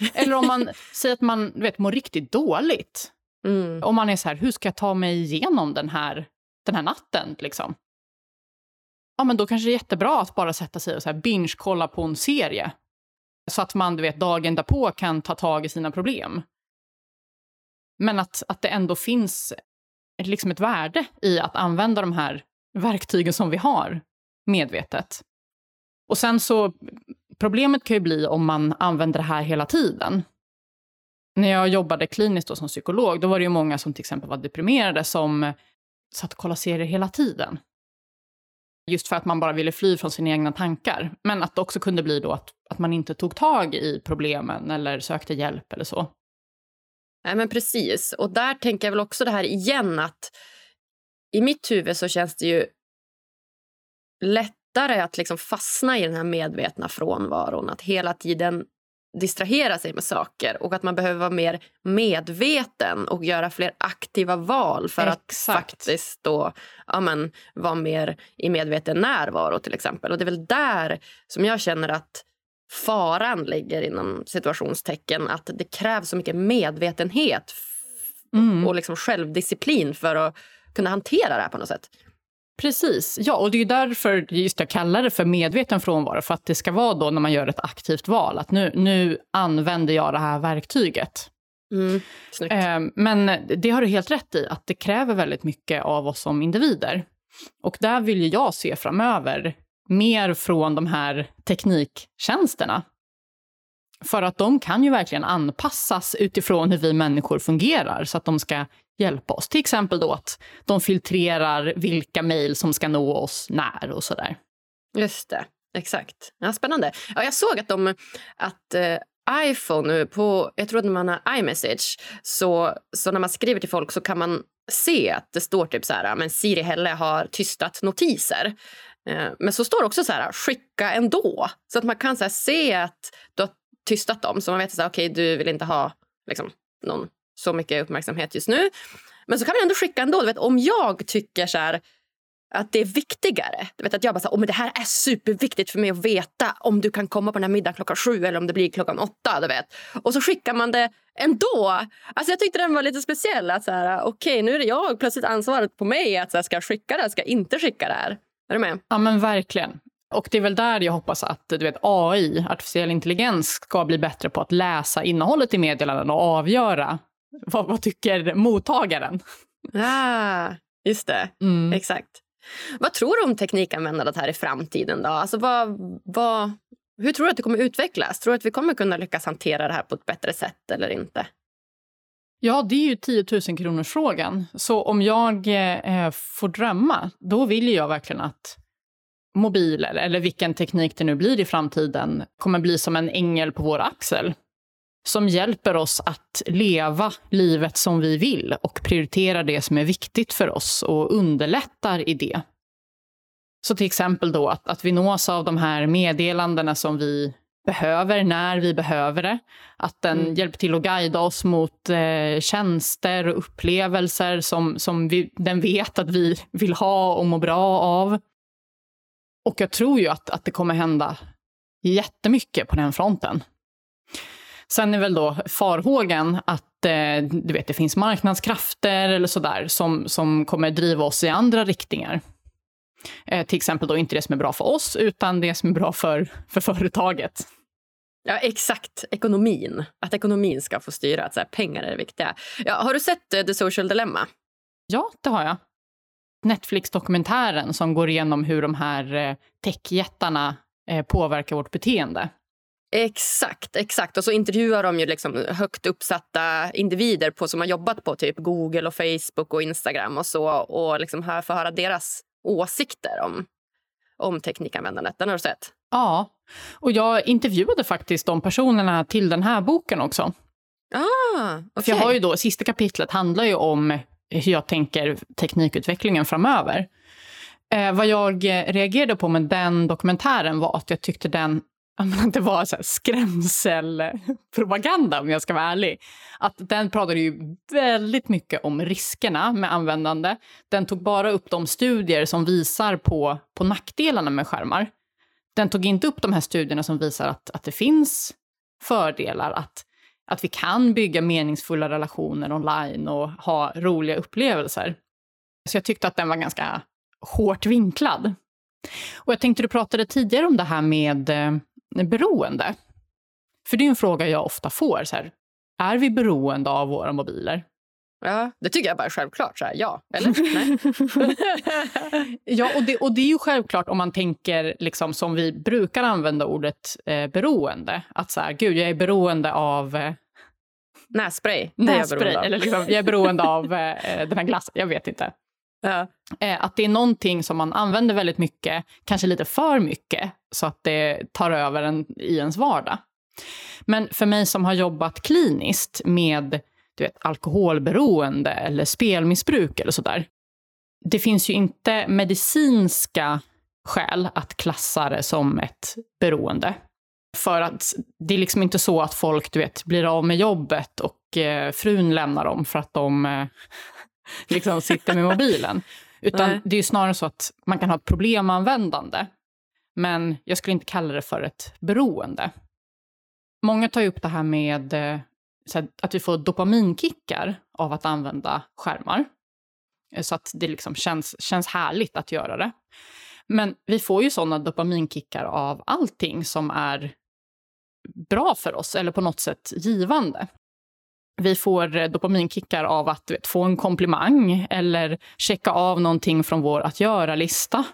Eller om man säger att man vet, mår riktigt dåligt. Mm. Om man är så här, hur ska jag ta mig igenom den här, den här natten? Liksom? Ja, men då kanske det är jättebra att bara sätta sig och så här binge-kolla på en serie. Så att man du vet, dagen därpå kan ta tag i sina problem. Men att, att det ändå finns liksom ett värde i att använda de här verktygen som vi har medvetet. Och sen så Problemet kan ju bli om man använder det här hela tiden. När jag jobbade kliniskt som psykolog, då var det ju många som till exempel var deprimerade som satt och kollade serier hela tiden. Just för att man bara ville fly från sina egna tankar. Men att det också kunde bli då att, att man inte tog tag i problemen eller sökte hjälp eller så. Nej, men precis. Och där tänker jag väl också det här igen att i mitt huvud så känns det ju lätt lättare att liksom fastna i den här medvetna frånvaron. Att hela tiden distrahera sig med saker och att man behöver vara mer medveten och göra fler aktiva val för Exakt. att faktiskt då, ja, men, vara mer i medveten närvaro till exempel. Och det är väl där som jag känner att faran ligger inom situationstecken. Att det krävs så mycket medvetenhet Mm. och liksom självdisciplin för att kunna hantera det här på något sätt. Precis. Ja, och det är därför just jag kallar det för medveten frånvaro. För att det ska vara då när man gör ett aktivt val. Att nu, nu använder jag det här verktyget. Mm. Eh, Men det har du helt rätt i, att det kräver väldigt mycket av oss som individer. Och där vill ju jag se framöver mer från de här tekniktjänsterna. För att de kan ju verkligen anpassas utifrån hur vi människor fungerar så att de ska hjälpa oss. Till exempel då att de filtrerar vilka mejl som ska nå oss när och sådär. Just det, exakt. Ja, spännande. Ja, jag såg att, de, att eh, iPhone nu på, jag tror att när man har iMessage, så, så när man skriver till folk så kan man se att det står typ så här, men Siri Helle har tystat notiser. Eh, men så står det också så här, skicka ändå. Så att man kan så här, se att du har tystat dem. Så man vet att okej, du vill inte ha liksom, någon, så mycket uppmärksamhet just nu. Men så kan man ändå skicka ändå. Du vet, om jag tycker så här, att det är viktigare. Du vet att jag bara så här, oh, men det här är superviktigt för mig att veta om du kan komma på den här middagen klockan sju eller om det blir klockan åtta. Du vet. Och så skickar man det ändå. Alltså jag tyckte den var lite speciell. att så här, Okej, nu är det jag plötsligt ansvaret på mig att så här, ska jag skicka det här, ska jag inte skicka det här. Är du med? Ja, men verkligen. Och det är väl där jag hoppas att du vet, AI, artificiell intelligens, ska bli bättre på att läsa innehållet i meddelanden och avgöra vad, vad tycker mottagaren. Ah, just det. Mm. Exakt. Vad tror du om teknikanvändandet här i framtiden? då? Alltså vad, vad, hur tror du att det kommer utvecklas? Tror du att vi kommer kunna lyckas hantera det här på ett bättre sätt eller inte? Ja, det är ju 10 000 kronors frågan. Så om jag eh, får drömma, då vill jag verkligen att mobiler, eller vilken teknik det nu blir i framtiden, kommer bli som en ängel på vår axel. Som hjälper oss att leva livet som vi vill och prioritera det som är viktigt för oss och underlättar i det. Så till exempel då att, att vi nås av de här meddelandena som vi behöver när vi behöver det. Att den Mm. hjälper till att guida oss mot eh, tjänster och upplevelser som, som vi, den vet att vi vill ha och må bra av. Och jag tror ju att, att det kommer hända jättemycket på den fronten. Sen är väl då farhågan att eh, du vet, det finns marknadskrafter eller sådär som, som kommer driva oss i andra riktningar. Eh, till exempel då inte det som är bra för oss, utan det som är bra för, för företaget. Ja, exakt. Ekonomin. Att ekonomin ska få styra. Att så här, pengar är det viktiga. Ja, har du sett eh, The Social Dilemma? Ja, det har jag. Netflix-dokumentären som går igenom hur de här eh, techjättarna eh, påverkar vårt beteende. Exakt, exakt. Och så intervjuar de ju liksom högt uppsatta individer på, som har jobbat på typ Google, och Facebook och Instagram och så och liksom får höra deras åsikter om, om teknikanvändandet. Den har du sett? Ja, och jag intervjuade faktiskt de personerna till den här boken också. Ah, För jag har ju då, sista kapitlet handlar ju om hur jag tänker teknikutvecklingen framöver. Eh, vad jag eh, reagerade på med den dokumentären var att jag tyckte den det var så här skrämselpropaganda om jag ska vara ärlig. Att den pratade ju väldigt mycket om riskerna med användande. Den tog bara upp de studier som visar på, på nackdelarna med skärmar. Den tog inte upp de här studierna som visar att, att det finns fördelar, att att vi kan bygga meningsfulla relationer online och ha roliga upplevelser. Så jag tyckte att den var ganska hårt vinklad. Och jag tänkte du pratade tidigare om det här med eh, beroende. För det är en fråga jag ofta får. Så här, är vi beroende av våra mobiler? Ja, det tycker jag bara är självklart. Så här, ja, eller? Nej. ja, och det, och det är ju självklart om man tänker liksom som vi brukar använda ordet eh, beroende. Att så här, gud, jag är beroende av eh, Nässpray. jag nässpray. av. Eller liksom, jag är beroende av eh, den här glassen. Jag vet inte. Ja. Eh, att det är någonting som man använder väldigt mycket, kanske lite för mycket, så att det tar över en, i ens vardag. Men för mig som har jobbat kliniskt med du vet, alkoholberoende eller spelmissbruk eller sådär. Det finns ju inte medicinska skäl att klassa det som ett beroende. För att det är liksom inte så att folk du vet, blir av med jobbet och eh, frun lämnar dem för att de eh, liksom sitter med mobilen. Utan Nej. det är ju snarare så att man kan ha ett problemanvändande. men jag skulle inte kalla det för ett beroende. Många tar upp det här med eh, här, att vi får dopaminkickar av att använda skärmar. Eh, så att det liksom känns, känns härligt att göra det. Men vi får ju såna dopaminkickar av allting som är bra för oss eller på något sätt givande. Vi får eh, dopaminkickar av att vet, få en komplimang eller checka av någonting från vår att göra-lista.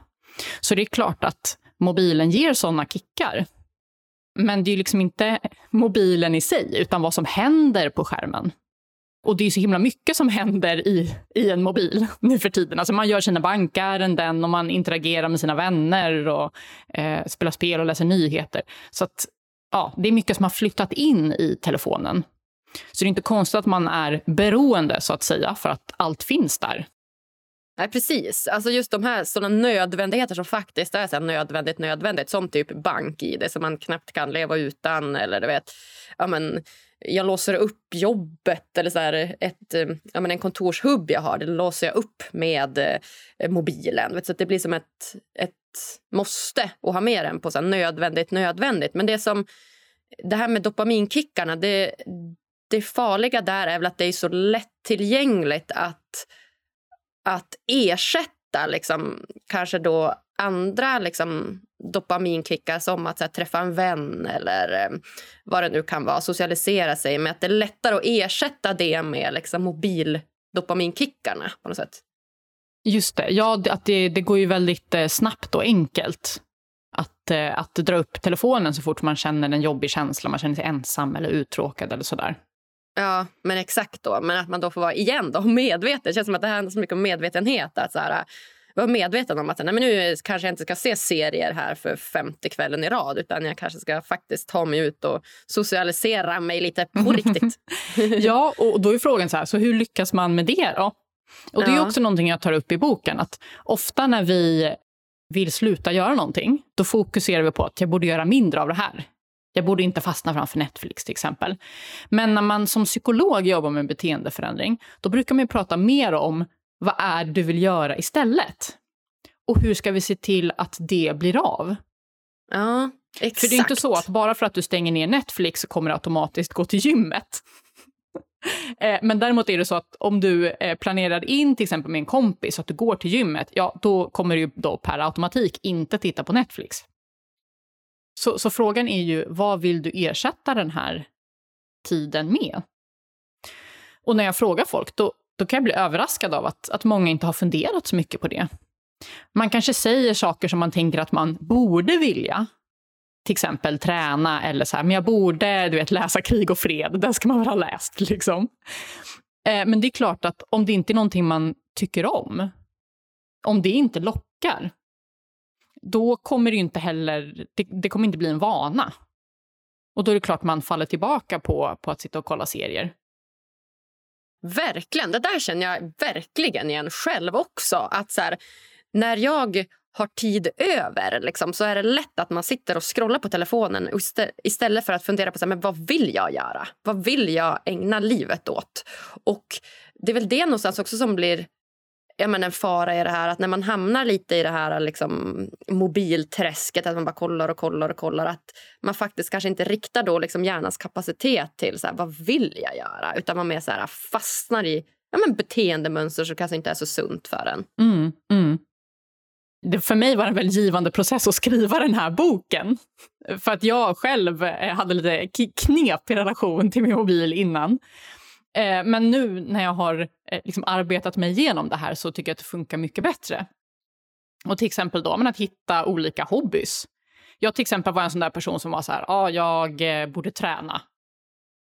Så det är klart att mobilen ger såna kickar. Men det är liksom inte mobilen i sig, utan vad som händer på skärmen. Och det är så himla mycket som händer i, i en mobil nu för tiden. Alltså man gör sina bankärenden och man interagerar med sina vänner och eh, spelar spel och läser nyheter. Så att, ja, det är mycket som har flyttat in i telefonen. Så det är inte konstigt att man är beroende, så att säga, för att allt finns där. Nej, precis. Alltså just de här såna nödvändigheter som faktiskt är så nödvändigt, nödvändigt som typ bank-id som man knappt kan leva utan. Eller du vet, ja, men, jag låser upp jobbet eller så här, ett, ja, men en kontorshubb jag har. Det låser jag upp med eh, mobilen. Vet, så det blir som ett, ett måste att ha med den på så nödvändigt, nödvändigt. Men det som det här med dopaminkickarna, det, det farliga där är väl att det är så lättillgängligt att att ersätta liksom, kanske då andra liksom, dopaminkickar som att här, träffa en vän eller eh, vad det nu kan vara, socialisera sig med att det är lättare att ersätta det med liksom, mobildopaminKickarna på något sätt. Just det. Ja, att det, det går ju väldigt eh, snabbt och enkelt att, eh, att dra upp telefonen så fort man känner en jobbig känsla, man känner sig ensam eller uttråkad eller sådär. Ja, men exakt då. Men att man då får vara igen då, medveten. Det känns som att det handlar så mycket om medvetenhet. Att så här, vara medveten om att nej, men nu kanske jag inte ska se serier här för femte kvällen i rad utan jag kanske ska faktiskt ta mig ut och socialisera mig lite på riktigt. ja, och då är frågan så här, så hur lyckas man med det då? Och det är också någonting jag tar upp i boken, att ofta när vi vill sluta göra någonting, då fokuserar vi på att jag borde göra mindre av det här. Jag borde inte fastna framför Netflix till exempel. Men när man som psykolog jobbar med beteendeförändring, då brukar man prata mer om vad är det du vill göra istället? Och hur ska vi se till att det blir av? Ja, exakt. För det är inte så att bara för att du stänger ner Netflix så kommer du automatiskt gå till gymmet. Eh, men däremot är det så att om du eh, planerar in till exempel med en kompis att du går till gymmet, ja då kommer du då per automatik inte titta på Netflix. Så, så frågan är ju, vad vill du ersätta den här tiden med? Och när jag frågar folk, då, då kan jag bli överraskad av att, att många inte har funderat så mycket på det. Man kanske säger saker som man tänker att man borde vilja. Till exempel träna eller så här, men jag borde du vet, läsa Krig och fred, den ska man väl ha läst. Liksom. Eh, men det är klart att om det inte är någonting man tycker om, om det inte lockar, då kommer det inte heller, det, det, kommer inte bli en vana. Och då är det klart man faller tillbaka på, på att sitta och kolla serier. Verkligen. Det där känner jag verkligen igen själv också. Att så här, när jag har tid över liksom, så är det lätt att man sitter och scrollar på telefonen istället för att fundera på så här, men vad vill jag göra. Vad vill jag ägna livet åt? Och Det är väl det någonstans också som blir ja, men en fara i det här att när man hamnar lite i det här liksom, mobilträsket, att man bara kollar och kollar och kollar, att man faktiskt kanske inte riktar då liksom hjärnans kapacitet till så här, vad vill jag göra, utan man mer så här, fastnar i ja, men beteendemönster som kanske inte är så sunt för en. Mm, mm. Det, för mig var det en väldigt givande process att skriva den här boken. För att jag själv eh, hade lite knepig relation till min mobil innan. Eh, men nu när jag har eh, liksom arbetat mig igenom det här så tycker jag att det funkar mycket bättre. Och till exempel då, men att hitta olika hobbys. Jag till exempel var en sån där person som var så här, ah, jag eh, borde träna.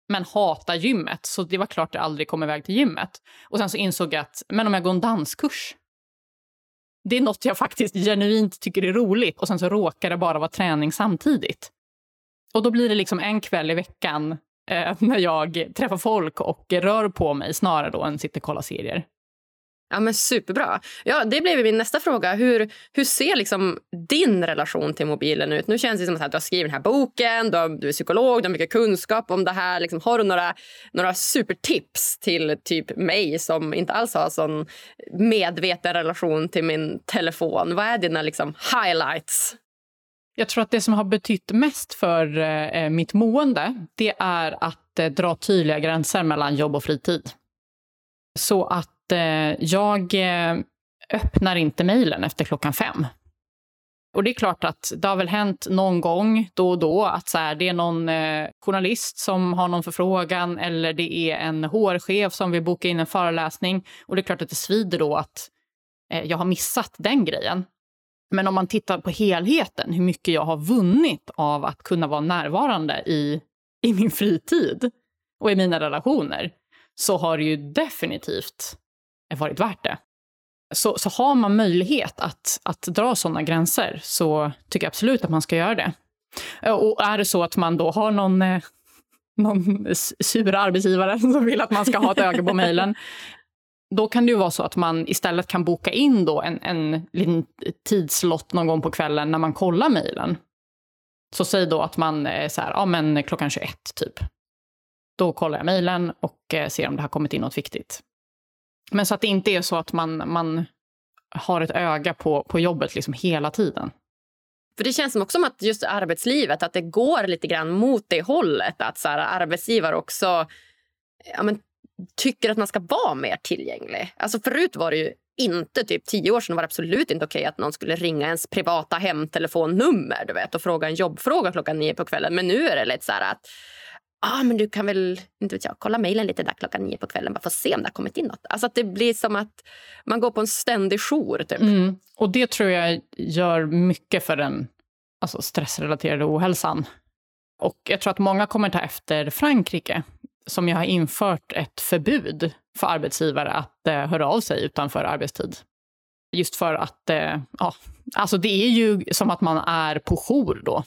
Men hatar gymmet, så det var klart jag aldrig kom iväg till gymmet. Och sen så insåg jag att, men om jag går en danskurs, det är något jag faktiskt genuint tycker är roligt och sen så råkar det bara vara träning samtidigt. Och då blir det liksom en kväll i veckan eh, när jag träffar folk och rör på mig snarare då än sitter och kollar serier. Ja, men Superbra. Ja, det blev min nästa fråga. Hur, hur ser liksom din relation till mobilen ut? Nu känns det som att du har skrivit den här boken, du, har, du är psykolog, du har mycket kunskap om det här. Liksom, har du några, några supertips till typ mig som inte alls har sån medveten relation till min telefon? Vad är dina liksom, highlights? Jag tror att det som har betytt mest för eh, eh, mitt mående, det är att eh, dra tydliga gränser mellan jobb och fritid. Så att eh, jag eh, öppnar inte mejlen efter klockan fem. Och det är klart att det har väl hänt någon gång då och då att så här, det är någon eh, journalist som har någon förfrågan eller det är en HR-chef som vill boka in en föreläsning. Och det är klart att det svider då att eh, jag har missat den grejen. Men om man tittar på helheten, hur mycket jag har vunnit av att kunna vara närvarande i, i min fritid och i mina relationer, så har det ju definitivt varit värt det. Så, så har man möjlighet att, att dra sådana gränser så tycker jag absolut att man ska göra det. Och är det så att man då har någon, eh, någon sur arbetsgivare som vill att man ska ha ett öga på mejlen, då kan det ju vara så att man istället kan boka in då en, en liten tidslott någon gång på kvällen när man kollar mejlen. Så säg då att man är så här, ja men klockan 21 typ. Då kollar jag mejlen och eh, ser om det har kommit in något viktigt. Men så att det inte är så att man, man har ett öga på, på jobbet liksom hela tiden. För Det känns som också som att just arbetslivet att det går lite grann mot det hållet. Att så här, arbetsgivare också ja, men, tycker att man ska vara mer tillgänglig. Alltså förut var det ju inte, typ tio år sedan var det absolut inte okej att någon skulle ringa ens privata hemtelefonnummer du vet, och fråga en jobbfråga klockan nio på kvällen. Men nu är det lite så här att ah, men du kan väl inte vet jag, kolla mejlen lite där klockan nio på kvällen bara för att se om det har kommit in något. Alltså att det blir som att man går på en ständig jour. Typ. Mm. Och det tror jag gör mycket för den alltså stressrelaterade ohälsan. Och jag tror att många kommer ta efter Frankrike som ju har infört ett förbud för arbetsgivare att eh, höra av sig utanför arbetstid. Just för att, eh, ja, alltså det är ju som att man är på jour då.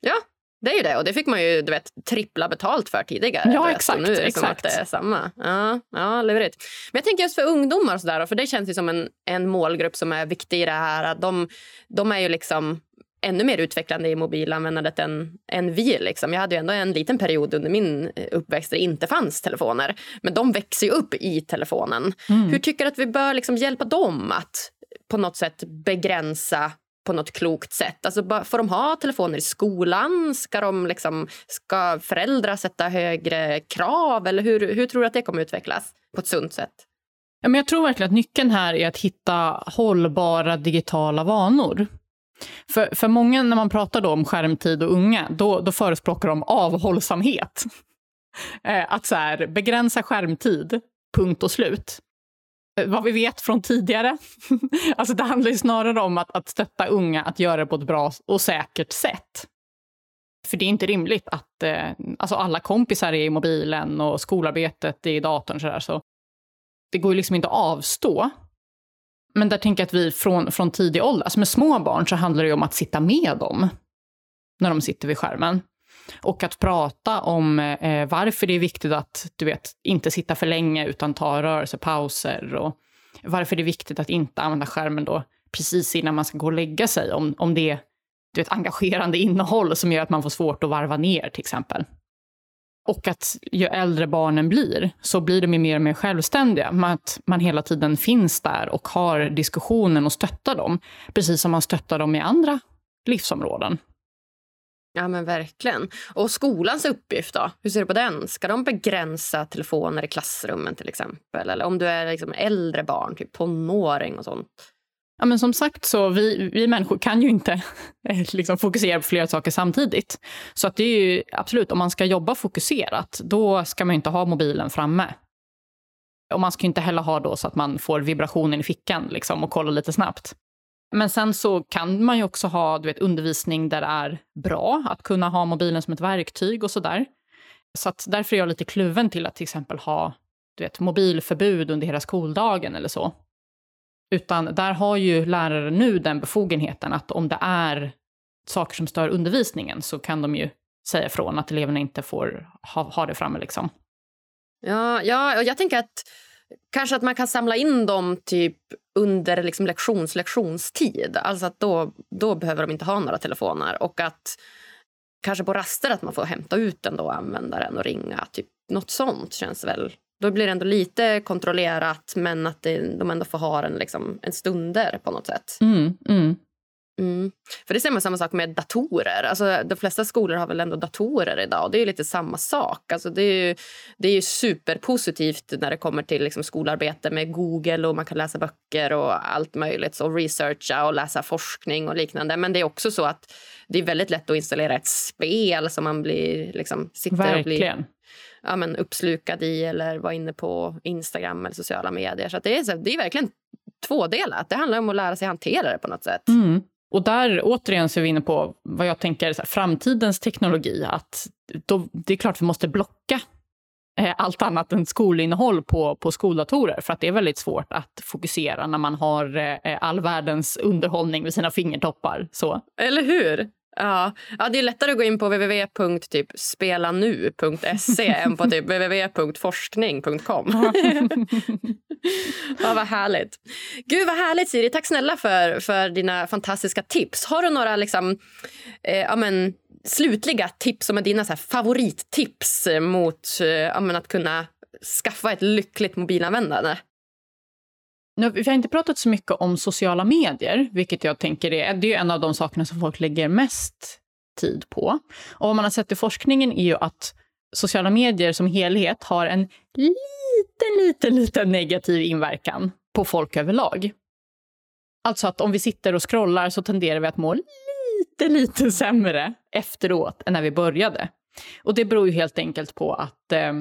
Ja, det är ju det. Och det fick man ju du vet, trippla betalt för tidigare. Ja, exakt. Nu är det exakt. som att det är samma. Ja, ja lurigt. Men jag tänker just för ungdomar och sådär, för det känns ju som en, en målgrupp som är viktig i det här. De, de är ju liksom ännu mer utvecklande i mobilanvändandet än, än vi. Liksom. Jag hade ändå en liten period under min uppväxt där det inte fanns telefoner. Men de växer ju upp i telefonen. Mm. Hur tycker du att vi bör liksom hjälpa dem att på något sätt begränsa på något klokt sätt? Alltså, får de ha telefoner i skolan? Ska, de liksom, ska föräldrar sätta högre krav? Eller hur, hur tror du att det kommer utvecklas på ett sunt sätt? Ja, men jag tror verkligen att nyckeln här är att hitta hållbara digitala vanor. För, för många när man pratar då om skärmtid och unga, då, då förespråkar de avhållsamhet. Eh, att så här, begränsa skärmtid, punkt och slut. Eh, vad vi vet från tidigare. alltså det handlar snarare om att, att stötta unga att göra det på ett bra och säkert sätt. För det är inte rimligt att eh, alltså alla kompisar är i mobilen och skolarbetet är i datorn. Så, där, så det går ju liksom inte att avstå. Men där tänker jag att vi från, från tidig ålder, alltså med små barn så handlar det ju om att sitta med dem när de sitter vid skärmen. Och att prata om eh, varför det är viktigt att du vet, inte sitta för länge utan ta rörelsepauser. Och varför det är viktigt att inte använda skärmen då precis innan man ska gå och lägga sig. Om, om det är du vet, engagerande innehåll som gör att man får svårt att varva ner till exempel. Och att ju äldre barnen blir så blir de mer och mer självständiga. Att man hela tiden finns där och har diskussionen och stöttar dem. Precis som man stöttar dem i andra livsområden. Ja men verkligen. Och skolans uppgift då? Hur ser du på den? Ska de begränsa telefoner i klassrummen till exempel? Eller om du är liksom äldre barn, typ tonåring och sånt? Ja, men som sagt, så vi, vi människor kan ju inte eh, liksom fokusera på flera saker samtidigt. Så att det är ju absolut, om man ska jobba fokuserat, då ska man inte ha mobilen framme. Och man ska inte heller ha då så att man får vibrationen i fickan liksom, och kollar lite snabbt. Men sen så kan man ju också ha du vet, undervisning där det är bra att kunna ha mobilen som ett verktyg och sådär. Så att därför är jag lite kluven till att till exempel ha du vet, mobilförbud under hela skoldagen eller så. Utan där har ju lärare nu den befogenheten att om det är saker som stör undervisningen så kan de ju säga ifrån att eleverna inte får ha, ha det framme. Liksom. Ja, ja, och jag tänker att kanske att man kan samla in dem typ under liksom lektions lektionstid. Alltså att då, då behöver de inte ha några telefoner. Och att kanske på raster att man får hämta ut den då och använda den och ringa. Typ något sånt känns väl då blir det ändå lite kontrollerat men att det, de ändå får ha den liksom en stunder på något sätt. Mm, mm. Mm. För det ser man samma sak med datorer. Alltså, de flesta skolor har väl ändå datorer idag. Det är lite samma sak. Alltså, det är ju, det är ju superpositivt när det kommer till liksom, skolarbete med Google och man kan läsa böcker och allt möjligt. Och researcha och läsa forskning och liknande. Men det är också så att det är väldigt lätt att installera ett spel som man blir, liksom, sitter Verkligen. och blir ja, men, uppslukad i eller vara inne på Instagram eller sociala medier. Så det, är, det är verkligen tvådelat. Det handlar om att lära sig hantera det på något sätt. Mm. Och där återigen så är vi inne på vad jag tänker här, framtidens teknologi. Att då, det är klart vi måste blocka eh, allt annat än skolinnehåll på, på skoldatorer. För att det är väldigt svårt att fokusera när man har eh, all världens underhållning vid sina fingertoppar. Så. Eller hur? Ja. ja, det är lättare att gå in på www.spelanu.se än på typ www.forskning.com. ja, vad härligt. Gud, vad härligt, Siri. Tack snälla för, för dina fantastiska tips. Har du några liksom, eh, ja, men, slutliga tips som är dina så här, favorittips mot eh, ja, men, att kunna skaffa ett lyckligt mobilanvändande? Nu, vi har inte pratat så mycket om sociala medier, vilket jag tänker är, det är en av de sakerna som folk lägger mest tid på. Och vad man har sett i forskningen är ju att sociala medier som helhet har en liten, liten, liten negativ inverkan på folk överlag. Alltså att om vi sitter och scrollar så tenderar vi att må lite, lite sämre efteråt än när vi började. Och det beror ju helt enkelt på att eh,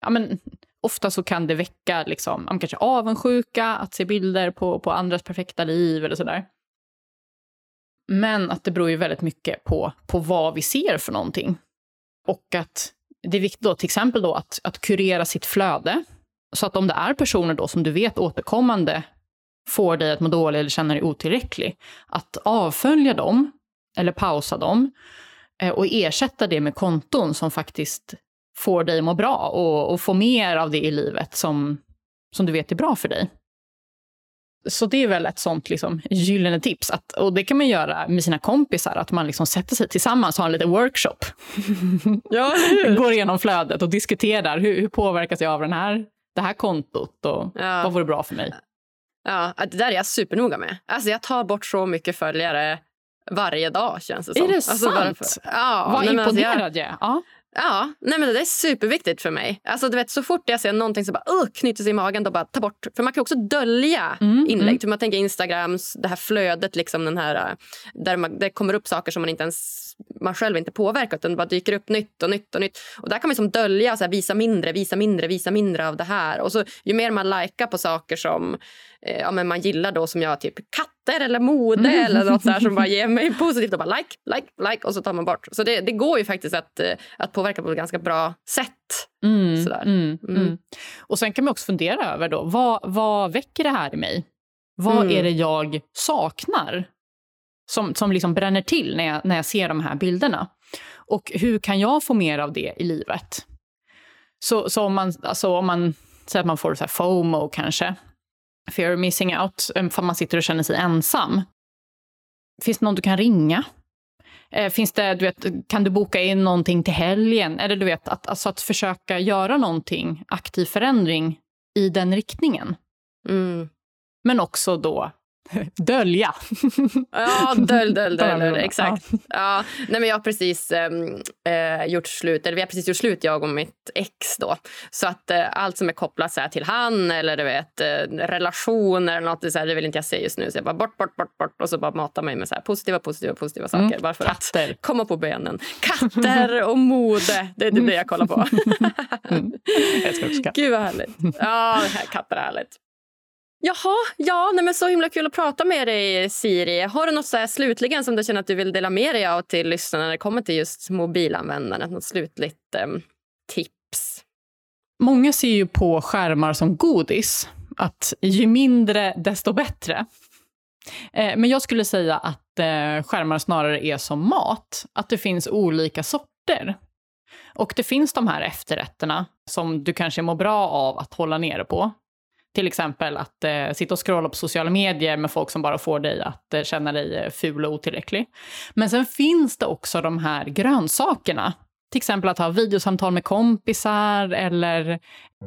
ja, men, ofta så kan det väcka liksom, kanske avundsjuka, att se bilder på, på andras perfekta liv eller sådär. Men att det beror ju väldigt mycket på, på vad vi ser för någonting. Och att det är viktigt då, till exempel då att, att kurera sitt flöde. Så att om det är personer då som du vet återkommande får dig att må dålig eller känna dig otillräcklig, att avfölja dem eller pausa dem eh, och ersätta det med konton som faktiskt får dig att må bra och, och få mer av det i livet som, som du vet är bra för dig. Så det är väl ett sånt liksom, gyllene tips. Att, och det kan man göra med sina kompisar, att man liksom sätter sig tillsammans och har en liten workshop. Ja, Går igenom flödet och diskuterar hur, hur påverkas jag av den här, det här kontot och Ja. vad vore bra för mig. Ja, det där är jag supernoga med. Alltså, jag tar bort så mycket följare varje dag känns det som. Är det alltså, sant? ja, Vad men alltså, jag- imponerad jag är. Ja. Ja, nej men det är superviktigt för mig. Alltså du vet så fort jag ser någonting som bara uh, knyter sig i magen då bara ta bort. För man kan också dölja Mm, inlägg. mm. För man tänker Instagrams, det här flödet liksom den här äh, där man, det kommer upp saker som man inte ens man själv inte påverkar utan det bara dyker upp nytt och nytt och nytt. Och där kan man liksom dölja och så här, visa mindre, visa mindre, visa mindre av det här. Och så ju mer man likar på saker som eh, ja, men man gillar då som jag typ katter eller mode Mm. eller något här som bara ger mig positivt och bara like, like, like och så tar man bort. Så det, det går ju faktiskt att, eh, att påverka på ett ganska bra sätt. Mm, Sådär. mm, Mm. mm. Och sen kan man också fundera över då, vad, vad väcker det här i mig? Vad Mm. är det jag saknar? Som, som liksom bränner till när jag, när jag ser de här bilderna. Och hur kan jag få mer av det i livet? Så, så om, man, alltså om man säger att man får så här FOMO kanske, fear of missing out, eh, för man sitter och känner sig ensam. Finns det någon du kan ringa? Eh, Finns det, du vet, kan du boka in någonting till helgen? Eller du vet, att, alltså att försöka göra någonting, aktiv förändring i den riktningen. Mm. Men också då dölja. Ja, dölj, dölj, dölj, dölj. Ja. Exakt. Ja. Nej, men jag har precis ehm, eh, gjort slut, eller vi har precis gjort slut jag och mitt ex då. Så att eh, allt som är kopplat så här, till han eller du vet eh, relationer eller något, så här, det vill inte jag se just nu. Så jag bara bort, bort, bort, bort och så bara mata mig med så här, positiva, positiva, positiva saker. Mm. Bara för att Katter. komma på benen. Katter och mode, det är det, jag kollar på. Mm. Jag också katter. Gud vad härligt. Ja, katter är härligt. Jaha, ja, nej men så himla kul att prata med dig Siri. Har du något så här slutligen som du känner att du vill dela med dig av till lyssnarna när det kommer till just mobilanvändandet? Något slutligt eh, tips? Många ser ju på skärmar som godis. Att ju mindre, desto bättre. Eh, Men jag skulle säga att eh, skärmar snarare är som mat. Att det finns olika sorter. Och det finns de här efterrätterna som du kanske mår bra av att hålla nere på. Till exempel att eh, sitta och scrolla på sociala medier med folk som bara får dig att eh, känna dig eh, ful och otillräcklig. Men sen finns det också de här grönsakerna. Till exempel att ha videosamtal med kompisar eller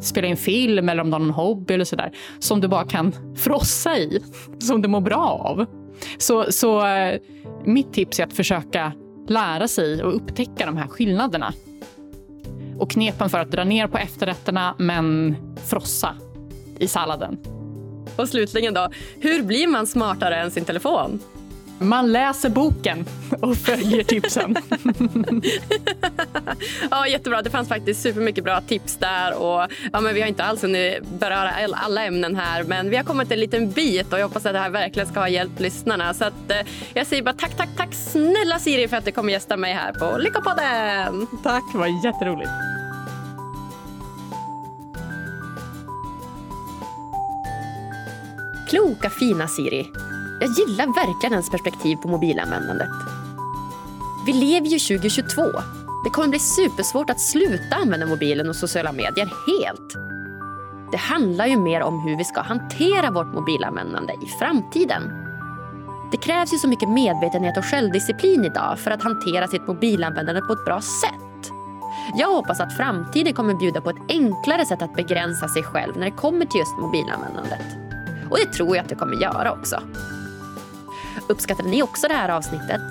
spela in film eller om du har någon hobby eller sådär. Som du bara kan frossa i, som du mår bra av. Så, så eh, mitt tips är att försöka lära sig och upptäcka de här skillnaderna. Och knepen för att dra ner på efterrätterna men frossa i salladen. Och slutligen då, hur blir man smartare än sin telefon? Man läser boken och följer tipsen. ja, jättebra. Det fanns faktiskt supermycket bra tips där. Och, ja, men vi har inte alls hunnit beröra alla ämnen här, men vi har kommit en liten bit och jag hoppas att det här verkligen ska ha hjälpt lyssnarna. Så att, eh, jag säger bara tack, tack, tack snälla Siri för att du kommer gästa mig här på Lyckopodden. Tack, det var jätteroligt. Kloka fina Siri. Jag gillar verkligen hennes perspektiv på mobilanvändandet. Vi lever ju 2022. Det kommer bli supersvårt att sluta använda mobilen och sociala medier helt. Det handlar ju mer om hur vi ska hantera vårt mobilanvändande i framtiden. Det krävs ju så mycket medvetenhet och självdisciplin idag för att hantera sitt mobilanvändande på ett bra sätt. Jag hoppas att framtiden kommer bjuda på ett enklare sätt att begränsa sig själv när det kommer till just mobilanvändandet. Och det tror jag att det kommer göra också. Uppskattade ni också det här avsnittet?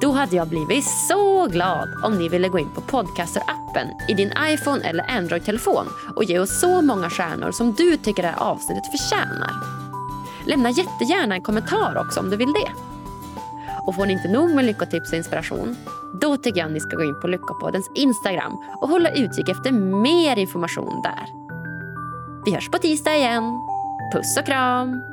Då hade jag blivit så glad om ni ville gå in på Podcaster-appen i din iPhone eller Android-telefon och ge oss så många stjärnor som du tycker det här avsnittet förtjänar. Lämna jättegärna en kommentar också om du vill det. Och får ni inte nog med lyckotips och inspiration, då tycker jag att ni ska gå in på Lyckopoddens Instagram och hålla utkik efter mer information där. Vi hörs på tisdag igen. Puss och kram!